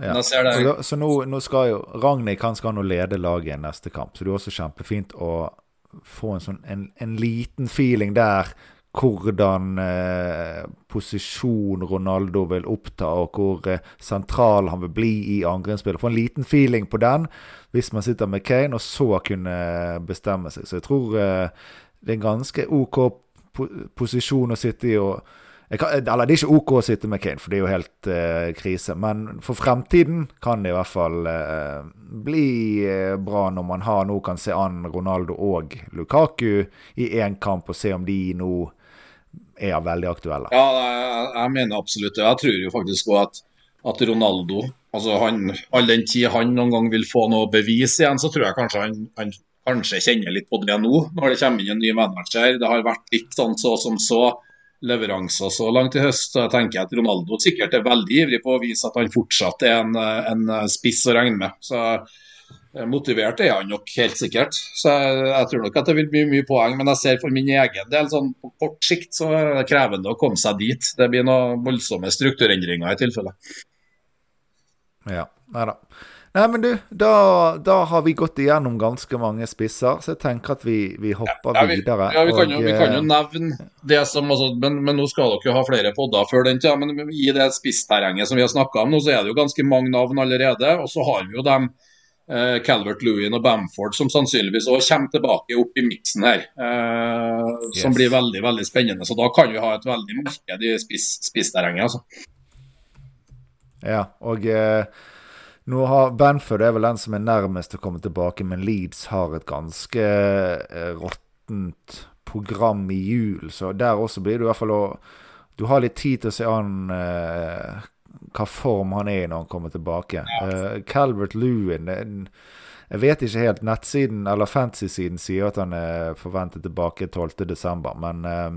Ja. Nå ser det så nå, nå skal jo Ragnhild han skal nå lede laget i neste kamp, så det er også kjempefint å få en sånn en, en liten feeling der hvordan eh, posisjon Ronaldo vil oppta, og hvor eh, sentral han vil bli i angrepsspillet. Få en liten feeling på den hvis man sitter med Kane, og så kunne bestemme seg. Så jeg tror eh, det er en ganske OK posisjon å sitte i. og kan, eller det er ikke OK å sitte med Kane, for det er jo helt eh, krise. Men for fremtiden kan det i hvert fall eh, bli eh, bra når man har nå kan se an Ronaldo og Lukaku i én kamp, og se om de nå er veldig aktuelle. Ja, jeg, jeg mener absolutt det. Jeg tror jo faktisk også at, at Ronaldo altså han, All den tid han noen gang vil få noe bevis igjen, så tror jeg kanskje han, han kanskje kjenner litt på det nå, når det kommer inn en ny manager. Det har vært litt sånn så som så leveranser så langt i høst. Jeg tenker at Ronaldo sikkert er veldig ivrig på å vise at han fortsatt er en, en spiss å regne med. Så eh, Motivert er han nok helt sikkert. Så jeg, jeg tror nok at det vil bli mye poeng. Men jeg ser for min egen del, sånn på kort sikt, så er det krevende å komme seg dit. Det blir noen voldsomme strukturendringer i tilfelle. Ja, nei da. Nei, men du, da, da har vi gått igjennom ganske mange spisser, så jeg tenker at vi, vi hopper Ja, vi, videre. ja, vi, kan jo, og, vi kan jo eh, nevne det som altså, men, men nå skal dere jo ha flere podder før den tida. Men i det spissterrenget som vi har snakka om nå, så er det jo ganske mange navn allerede. Og så har vi jo dem eh, Calvert Lewin og Bamford som sannsynligvis òg kommer tilbake opp i miksen her. Eh, Som blir veldig veldig spennende. Så da kan vi ha et veldig marked i spiss, spissterrenget. Altså. Ja, og eh, nå har Banford er vel den som er nærmest å komme tilbake, men Leeds har et ganske eh, råttent program i jul, så der også blir det i hvert fall å Du har litt tid til å se an eh, hva form han er i når han kommer tilbake. Eh, Calvert Lewin Jeg vet ikke helt. Nettsiden, eller fantasy-siden, sier at han er forventet tilbake 12.12., men eh,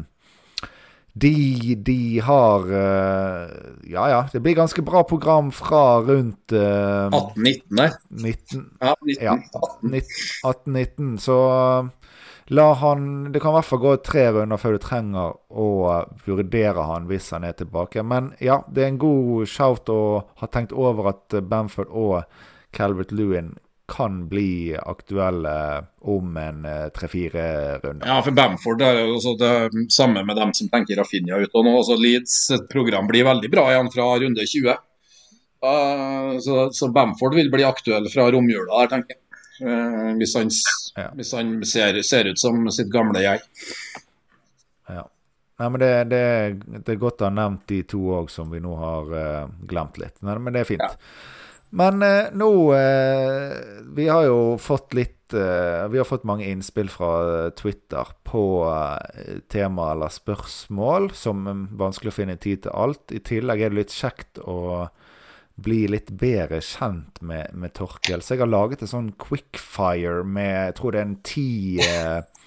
de, de har eh, Ja ja, det blir ganske bra program fra rundt eh, 18-19 19, Ja, 19, Ja. 18. 18-19, så eh, la han Det kan i hvert fall gå tre runder før du trenger å vurdere han hvis han er tilbake. Men ja, det er en god shout å ha tenkt over at eh, Bamford og Calvert Lewin kan bli aktuelle om en eh, tre-fire runder. Ja, for Bamford er jo også det samme med dem som tenker Rafinha ut. og nå. også Leeds program blir veldig bra igjen fra runde 20. Uh, så, så Bamford vil bli aktuell fra romjula der, tenker jeg. Uh, hvis han, Ja. hvis han ser, ser ut som sitt gamle jeg. Ja. Nei, men det, det, det er godt å ha nevnt de to òg, som vi nå har uh, glemt litt. Nei, men det er fint. Ja. Men eh, nå eh, Vi har jo fått litt eh, Vi har fått mange innspill fra eh, Twitter på eh, tema eller spørsmål som er vanskelig å finne tid til alt. I tillegg er det litt kjekt å bli litt bedre kjent med, med Torkel. Så jeg har laget en sånn quickfire med Jeg tror det er en ti eh,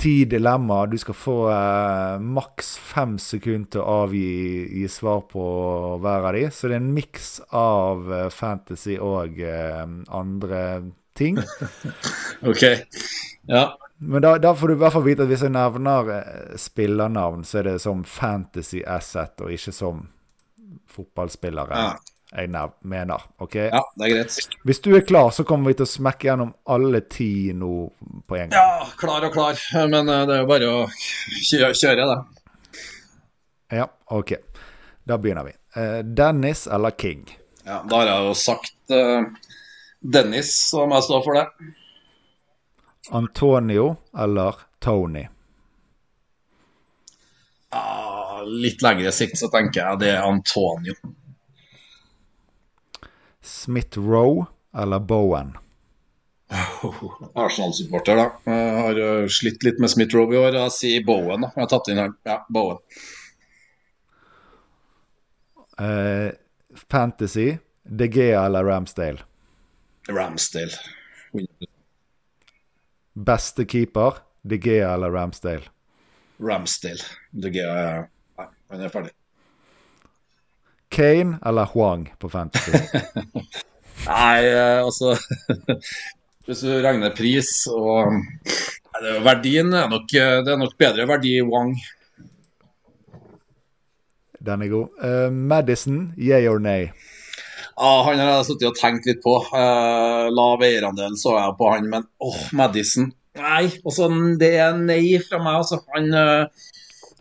Ti dilemmaer. Du skal få eh, maks fem sekunder til å avgi gi svar på hver av de. Så det er en miks av eh, fantasy og eh, andre ting. OK. Ja. Men da, da får du i hvert fall vite at hvis jeg nevner eh, spillernavn, så er det som fantasy asset, og ikke som fotballspillere Ja. Jeg mener. OK? ja, det er greit. Hvis du er klar, så kommer vi til å smekke gjennom alle ti nå på en gang. Ja, klar og klar. Men eh, det er jo bare å kjøre, kjøre det. Ja, OK. Da begynner vi. Eh, Dennis eller King? Ja, Da har jeg jo sagt uh, Dennis, så må jeg stå for det. Antonio eller Tony? Ja, litt lengre sikt så tenker jeg det er Antonio. Smith Rowe eller Bowen? Arsenal-supporter, da. Jeg har eh, slitt litt med Smith Rowe i år. Jeg sier Bowen. da. Jeg har tatt inn her. Ja, Bowen. Uh, Fantasy, De Gea eller Ramsdale? Ramsdale. 100%. Beste keeper, De Gea eller Ramsdale? Ramsdale. Eh, Nei, han er ferdig. Kane eller Huang på Fantasy? Nei, eh, altså Hvis du regner pris og Nei, er Verdien er nok, eh, det er nok bedre verdi i Wang. Den er god. Uh, Madison, yeah or nay? Ja, han har jeg sittet og tenkt litt på. Uh, lav eierandel så jeg på han, men åh, Madison Nei, også, det er nei fra meg. altså. Han eh,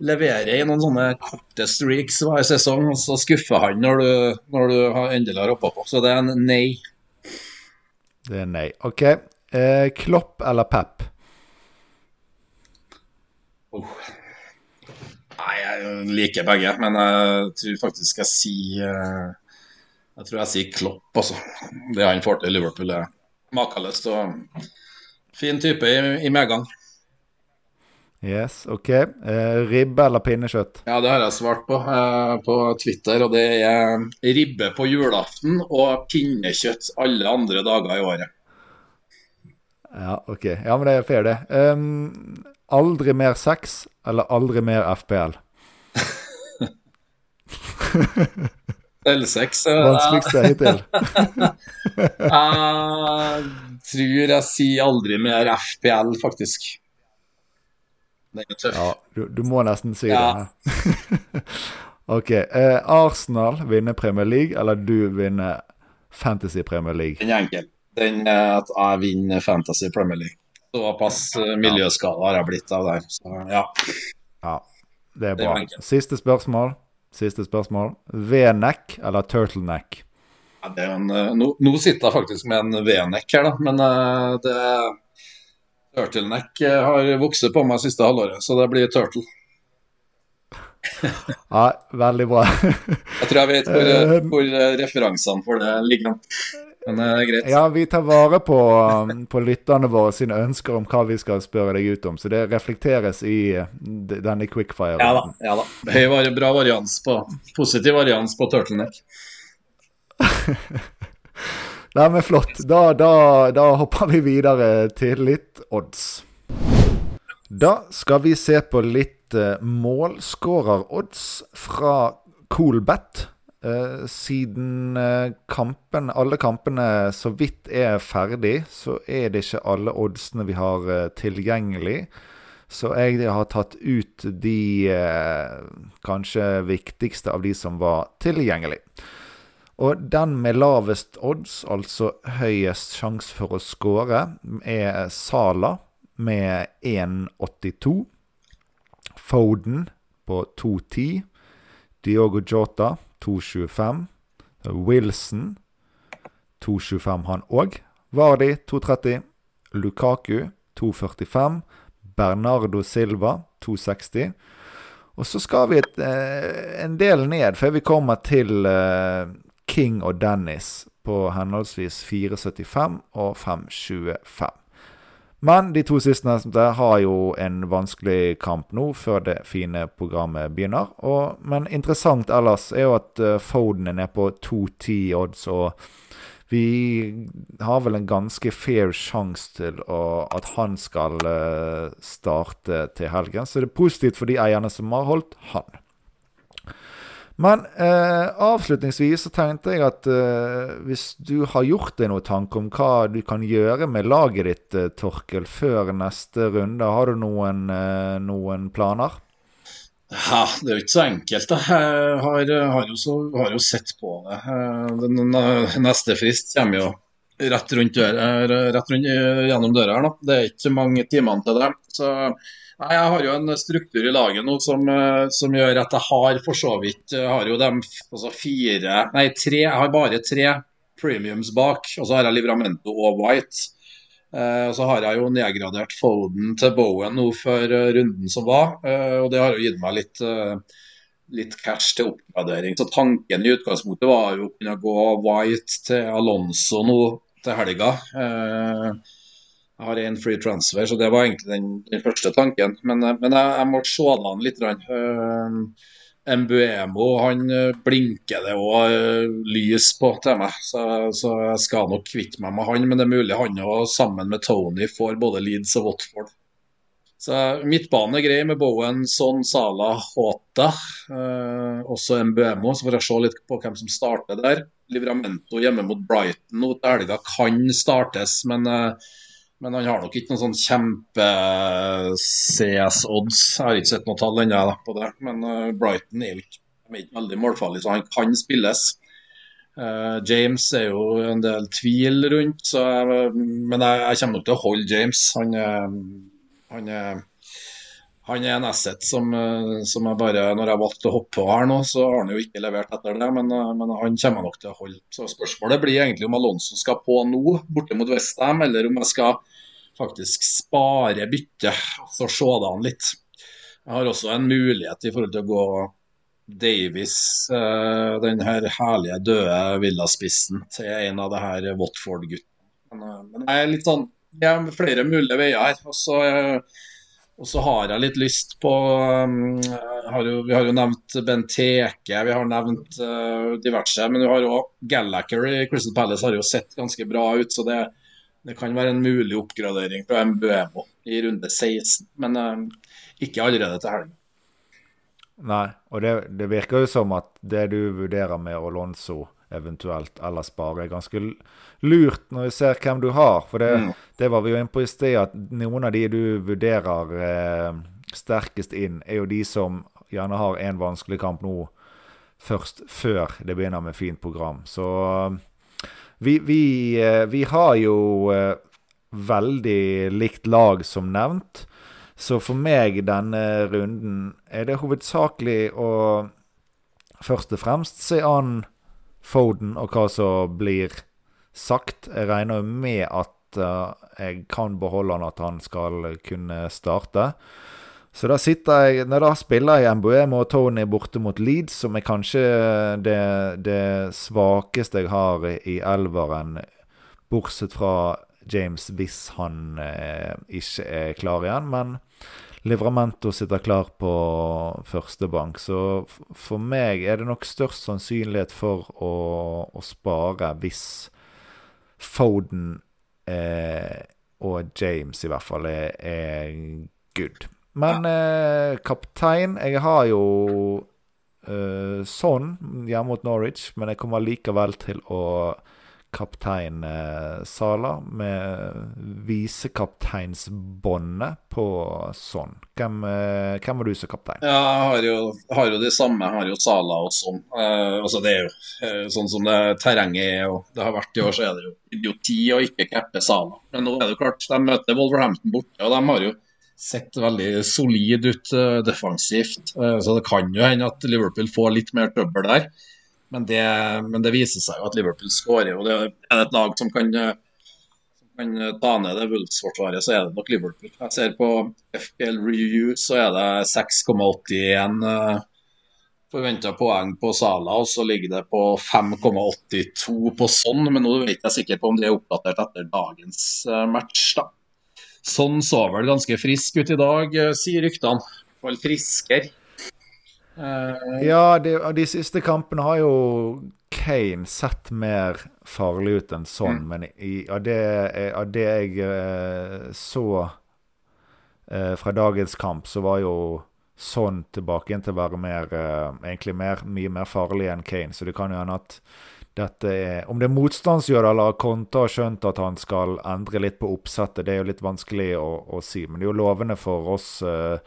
leverer i noen sånne korte streaks hver sesong, og så skuffer han når du, når du har endelig har hoppa på. Så det er en nei. Det er nei. OK. Eh, Klopp eller Pep? Oh. Nei, jeg liker begge, men jeg tror faktisk jeg sier eh, Jeg tror jeg sier Klopp, altså. Det han får til i Liverpool, er makeløst og fin type i, i medgang. Yes, OK. Eh, ribbe eller pinnekjøtt? Ja, det har jeg svart på eh, på Twitter, og det er ribbe på julaften og pinnekjøtt alle andre dager i året. Ja, OK. Ja, men det er fair, det. Um, aldri mer sex eller aldri mer FPL? Ølsex er det. Vanskeligste hittil. Jeg tror jeg sier aldri mer FPL, faktisk. Det er tøft. Ja, du, du må nesten si Ja. det. OK. Eh, Arsenal vinner Premier League, eller du vinner Fantasy Premier League? Den er enkel. Den er at jeg vinner Fantasy Premier League. Såpass eh, miljøskala har jeg blitt av der. Så ja. Ja, det er Det er bra. Siste spørsmål. Siste spørsmål. V-neck eller turtleneck? Ja, det er en, eh, nå, nå sitter jeg faktisk med en V-neck her, da, men det det Turtleneck eh, har vokst på meg siste halvåret, så det blir turtle. Ja, veldig bra. Jeg tror jeg vet hvor, eh, hvor eh, referansene for det ligger. Men det er greit. Ja, vi tar vare på, um, på lytterne våre sine ønsker om hva vi skal spørre deg ut om, så det reflekteres i denne quickfire. Ja da. ja da. Høy var bra varians på Positiv varians på turtleneck. Nei, men flott. Da, da, da hopper vi videre til litt odds. Da skal vi se på litt uh, målskårerodds fra Coolbet. Eh, siden eh, kampen, alle kampene så vidt er ferdig, så er det ikke alle oddsene vi har eh, tilgjengelig. Så jeg har tatt ut de eh, kanskje viktigste av de som var tilgjengelig. Og den med lavest odds, altså høyest sjanse for å score, er Sala med 1,82. Foden på 2,10. Diogo Jota 2,25. Wilson 2,25 han òg. Vardi 2,30. Lukaku 2,45. Bernardo Silva 2,60. Og så skal vi et, eh, en del ned før vi kommer til eh, King og Dennis på henholdsvis 4,75 og 5,25. Men de to sistnevnte har jo en vanskelig kamp nå, før det fine programmet begynner. Og, men interessant ellers er jo at uh, Foden er nede på 2-10 odds, og vi har vel en ganske fair sjanse til å, at han skal uh, starte til helgen. Så det er positivt for de eierne som har holdt han. Men eh, avslutningsvis så tenkte jeg at eh, hvis du har gjort deg noen tanke om hva du kan gjøre med laget ditt, eh, Torkel, før neste runde, har du noen, eh, noen planer? Ja, Det er jo ikke så enkelt. da. Jeg har, har, jo, så, har jo, sett på det. Eh, den neste frist kommer jo rett rundt, døra, rett rundt gjennom døra her. da. Det er ikke mange timene til det. så Nei, Jeg har jo en struktur i laget nå som, eh, som gjør at jeg har for så vidt jeg har jo dem altså fire Nei, tre. Jeg har bare tre premiums bak. Og så har jeg Livramento og White. Eh, og så har jeg jo nedgradert Foden til Bowen nå for uh, runden som var. Eh, og det har jo gitt meg litt, eh, litt cash til oppgradering. Så tanken i utgangspunktet var jo å kunne gå White til Alonso nå til helga. Eh, jeg har én free transfer, så det var egentlig den, den første tanken. Men, eh, men jeg, jeg, må se an litt. Uh, Mbuemo han eh, blinker det òg uh, lys på til meg, så, så, jeg skal nok kvitte meg med han. Men det er mulig han òg sammen med Tony får både Leeds og Watford. Så Midtbanen er grei med Bowen, Son, Sala, Håta. Uh, også Mbuemo. Så får jeg se litt på hvem som starter der. Livramento hjemme mot Brighton nå til helga kan startes, men uh, men han har nok ikke noen sånn kjempe-CS-odds. Jeg har ikke sett noe tall ennå på det. Men uh, Brighton er jo ikke, er ikke veldig målfarlig, så han kan spilles. Uh, James er jo en del tvil rundt, jeg, men jeg, jeg, kommer nok til å holde James. Han, han, han er en asset som, som, jeg bare Når jeg valgte å hoppe på her nå, så har han jo ikke levert etter det, men, men han kommer nok til å holde. Så spørsmålet blir egentlig om Alonso skal på nå, borte mot Westham, eller om jeg skal faktisk spare byttet og se det an litt. Jeg har også en mulighet i forhold til å gå Davies, eh, den her herlige døde villaspissen, til en av det her Watford-guttene. Men, eh, jeg er litt sånn Det er flere mulige veier her. Og så, eh, og så har jeg litt lyst på har jo, Vi har jo nevnt Benteke, vi har nevnt uh, diverse. Men vi har òg Gallacher i Crystal Palace har jo sett ganske bra ut. så det det kan være en mulig oppgradering fra Mbuemo i runde 16, men uh, ikke allerede til helga. Nei, og det, det, virker jo som at det du vurderer med Alonso eventuelt eller spare, er ganske lurt når vi ser hvem du har. For det, mm. det var vi jo inne på i sted, at noen av de du vurderer eh, sterkest inn, er jo de som gjerne har en vanskelig kamp nå først før det begynner med fint program. Så vi, vi, eh, vi har jo eh, veldig likt lag, som nevnt. Så for meg denne runden er det hovedsakelig å først og fremst se an Foden og hva som blir sagt. Jeg regner jo med at uh, jeg kan beholde han, at han skal kunne starte. Så da sitter jeg Nei, da spiller jeg Mbuemo og Tony borte mot Leeds, som er kanskje det, det svakeste jeg har i elveren, bortsett fra James hvis han eh, ikke er klar igjen. Men Livramento sitter klar på første bank, så for meg er det nok størst sannsynlighet for å, å spare hvis Foden eh, og James i hvert fall er, er good. Men eh, kaptein Jeg har jo eh, sånn hjemme mot Norwich, men jeg kommer likevel til å kaptein eh, Sala med visekapteinsbåndet på sånn. Hvem, eh, hvem var du som kaptein? Ja, jeg har jo, har jo det samme. Jeg har jo Sala og sånn. Eh, altså det er jo eh, sånn som det terrenget er, og det har vært i år, så er det jo idioti å ikke cappe Sala. Men nå er det jo klart, de møter Wolverhampton borte, og de har jo sett veldig solid ut uh, defensivt. Uh, så det kan jo hende at Liverpool får litt mer trøbbel der. Men det, men det viser seg jo at Liverpool skårer. og det Er et lag som kan, som kan ta ned det Wolves-forsvaret, så er det nok Liverpool. Jeg ser på FPL Review så er det 6,81 uh, forventa poeng på Sala, og så ligger det på 5,82 på sånn. Men nå vet jeg sikkert på om det er oppdatert etter dagens match. da. Sånn så vel ganske frisk ut i dag, eh, sier ryktene. Fall friskere. Uh, ja, de, de, siste kampene har jo Kane sett mer farlig ut enn sånn, mm. men i, av, det, av, det, jeg uh, så fra dagens kamp, så var jo sånn tilbake igjen til å være mer, egentlig mer, mye mer farlig enn Kane. Så det kan jo hende at dette er Om det er motstandsgjør eller Konta har skjønt at han skal endre litt på oppsettet, det er jo litt vanskelig å, å si. Men det er jo lovende for oss uh,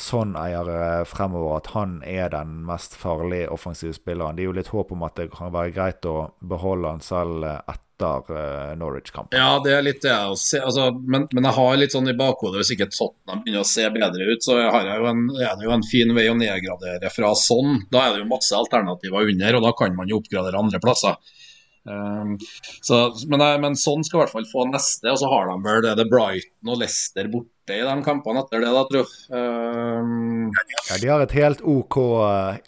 sånn eiere fremover at han er den mest farlige offensive spilleren. Det er jo litt håp om at det kan være greit å beholde han selv etter uh, Norwich-kampen. Ja, det er litt det jeg ser. Altså, men, men, jeg har litt sånn i bakhodet hvis ikke Tottenham begynner å se bedre ut, så jeg en, er det jo en fin vei å nedgradere fra sånn. Da er det jo masse alternativer under, og da kan man jo oppgradere andre plasser. Um, så, men, men, sånn skal i hvert fall få neste, og så har de vel det, det Brighton og Leicester borte i de kampene etter det, da, tror jeg. Um, ja, de har et helt OK,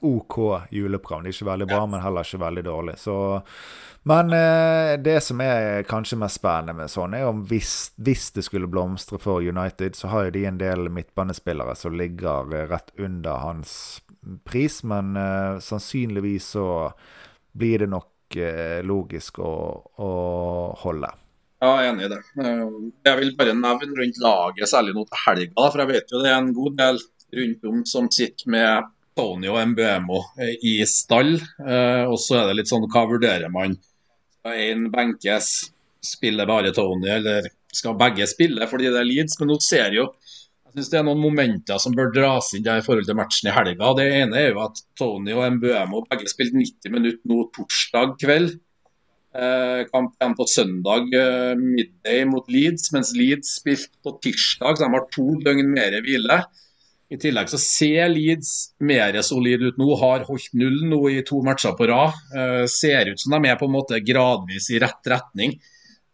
OK juleprogram. Det er ikke veldig bra, ja. men heller ikke veldig dårlig. Så, men eh, det som er kanskje mest spennende med sånn, er om hvis, hvis, det skulle blomstre for United, så har jo de en del midtbanespillere som ligger rett under hans pris, men eh, sannsynligvis så blir det nok logisk å, å holde. Ja, jeg er enig i det. Eh, jeg vil bare nevne rundt laget, særlig nå til helga. For jeg vet jo det er en god del rundt om som sitter med Tony og MBMO eh, i stall. Eh, og så er det litt sånn, hva vurderer man? Skal én benkes, spiller bare Tony, eller skal begge spille fordi det er Leeds? Men nå ser jo jeg synes det er noen momenter som bør dras inn der i forhold til matchen i helga. Det ene er jo at Tony og Mbuemo begge spilte 90 minutter nå torsdag kveld. Eh, kamp igjen på søndag eh, middag mot Leeds, mens Leeds spilte på tirsdag, så de har to døgn mer hvile. I tillegg så ser Leeds mer solid ut nå, har holdt null nå i to matcher på rad. Eh, ser ut som de er på en måte gradvis i rett retning.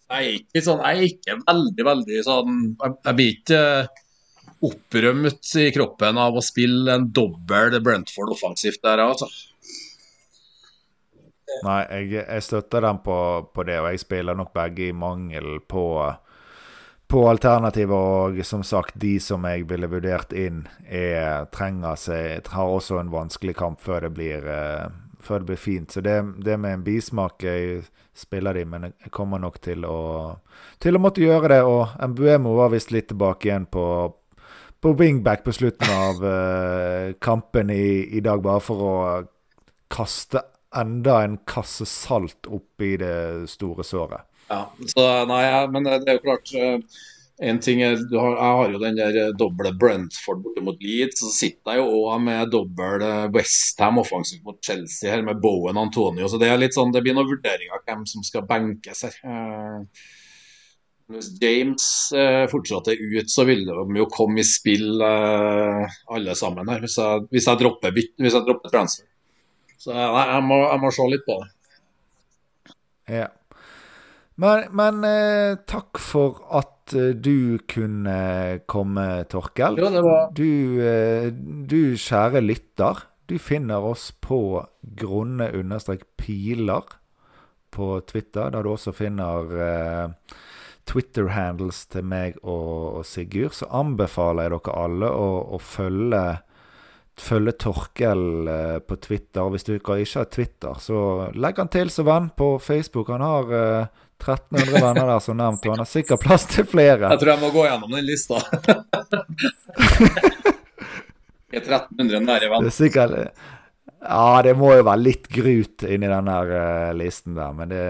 Jeg er ikke, sånn, jeg er ikke veldig, veldig sånn Jeg, jeg blir ikke opprømt i kroppen av å spille en dobbel Brentford offensivt der, altså. Nei, jeg, jeg støtter dem på, på, det, og jeg spiller nok begge i mangel på, på alternativer. Og som sagt, de som jeg ville vurdert inn, er, trenger seg Har også en vanskelig kamp før det blir, uh, før det blir fint. Så det, det med en bismak jeg spiller de, men jeg kommer nok til å, til å måtte gjøre det. Og Mbuemo var visst litt tilbake igjen på, på wingback på slutten av uh, kampen i, i, dag, bare for å kaste enda en kasse salt oppi det store såret. Ja, så nei, men det er jo klart uh, en ting er, har, Jeg har jo den der eh, doble Brentford borte mot Leeds. Så sitter jeg jo òg med dobbel Westham offensivt mot Chelsea her med Bowen Antonio. Så det er litt sånn, det blir noen vurderinger av hvem som skal benkes her. Uh, hvis James eh, fortsatte ut, så vil de jo komme i spill eh, alle sammen her, hvis jeg, hvis jeg dropper, hvis jeg dropper transfer. Så nei, jeg, må, jeg må se litt på det. Ja. Men, men eh, takk for at eh, du kunne komme, Torkel. Ja, var... Du, eh, du kjære lytter, du finner oss på grunne understrek piler på Twitter, der du også finner eh, Twitter-handles til meg og, og, Sigurd, så anbefaler jeg dere alle å, å følge, følge Torkel eh, på Twitter. Hvis dere ikke har Twitter, så legg han til som venn på Facebook. Han har uh, 1300 venner der, som nevnt, og han har sikkert plass til flere. Jeg tror jeg må gå gjennom den lista. er 1300 nære venner. Det er sikkert... Ja, det må jo være litt grut inni den her uh, listen der. Men det,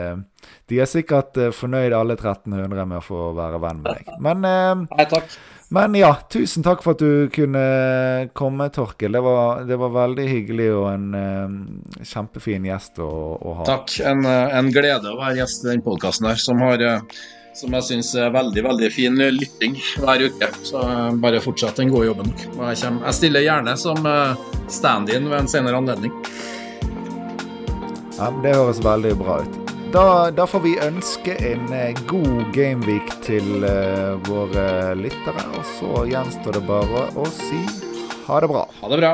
de er sikkert uh, fornøyd alle 1300 med å få være venn med deg. Men, uh, Nei, takk. men ja, tusen takk for at du kunne komme, Torkel. Det var, det var veldig hyggelig og en kjempefin gjest å, å ha. Takk. En, en, glede å være gjest i den podkasten her, som har som jeg syns er veldig veldig fin lytting hver uke. Så bare fortsett den gode jobben. Jeg, kommer, jeg stiller gjerne som eh, stand-in ved en senere anledning. Ja, Det høres veldig bra ut. Da, da får vi ønske en eh, god gameweek til uh, våre lyttere. Og så gjenstår det bare å si ha det bra. Ha det bra.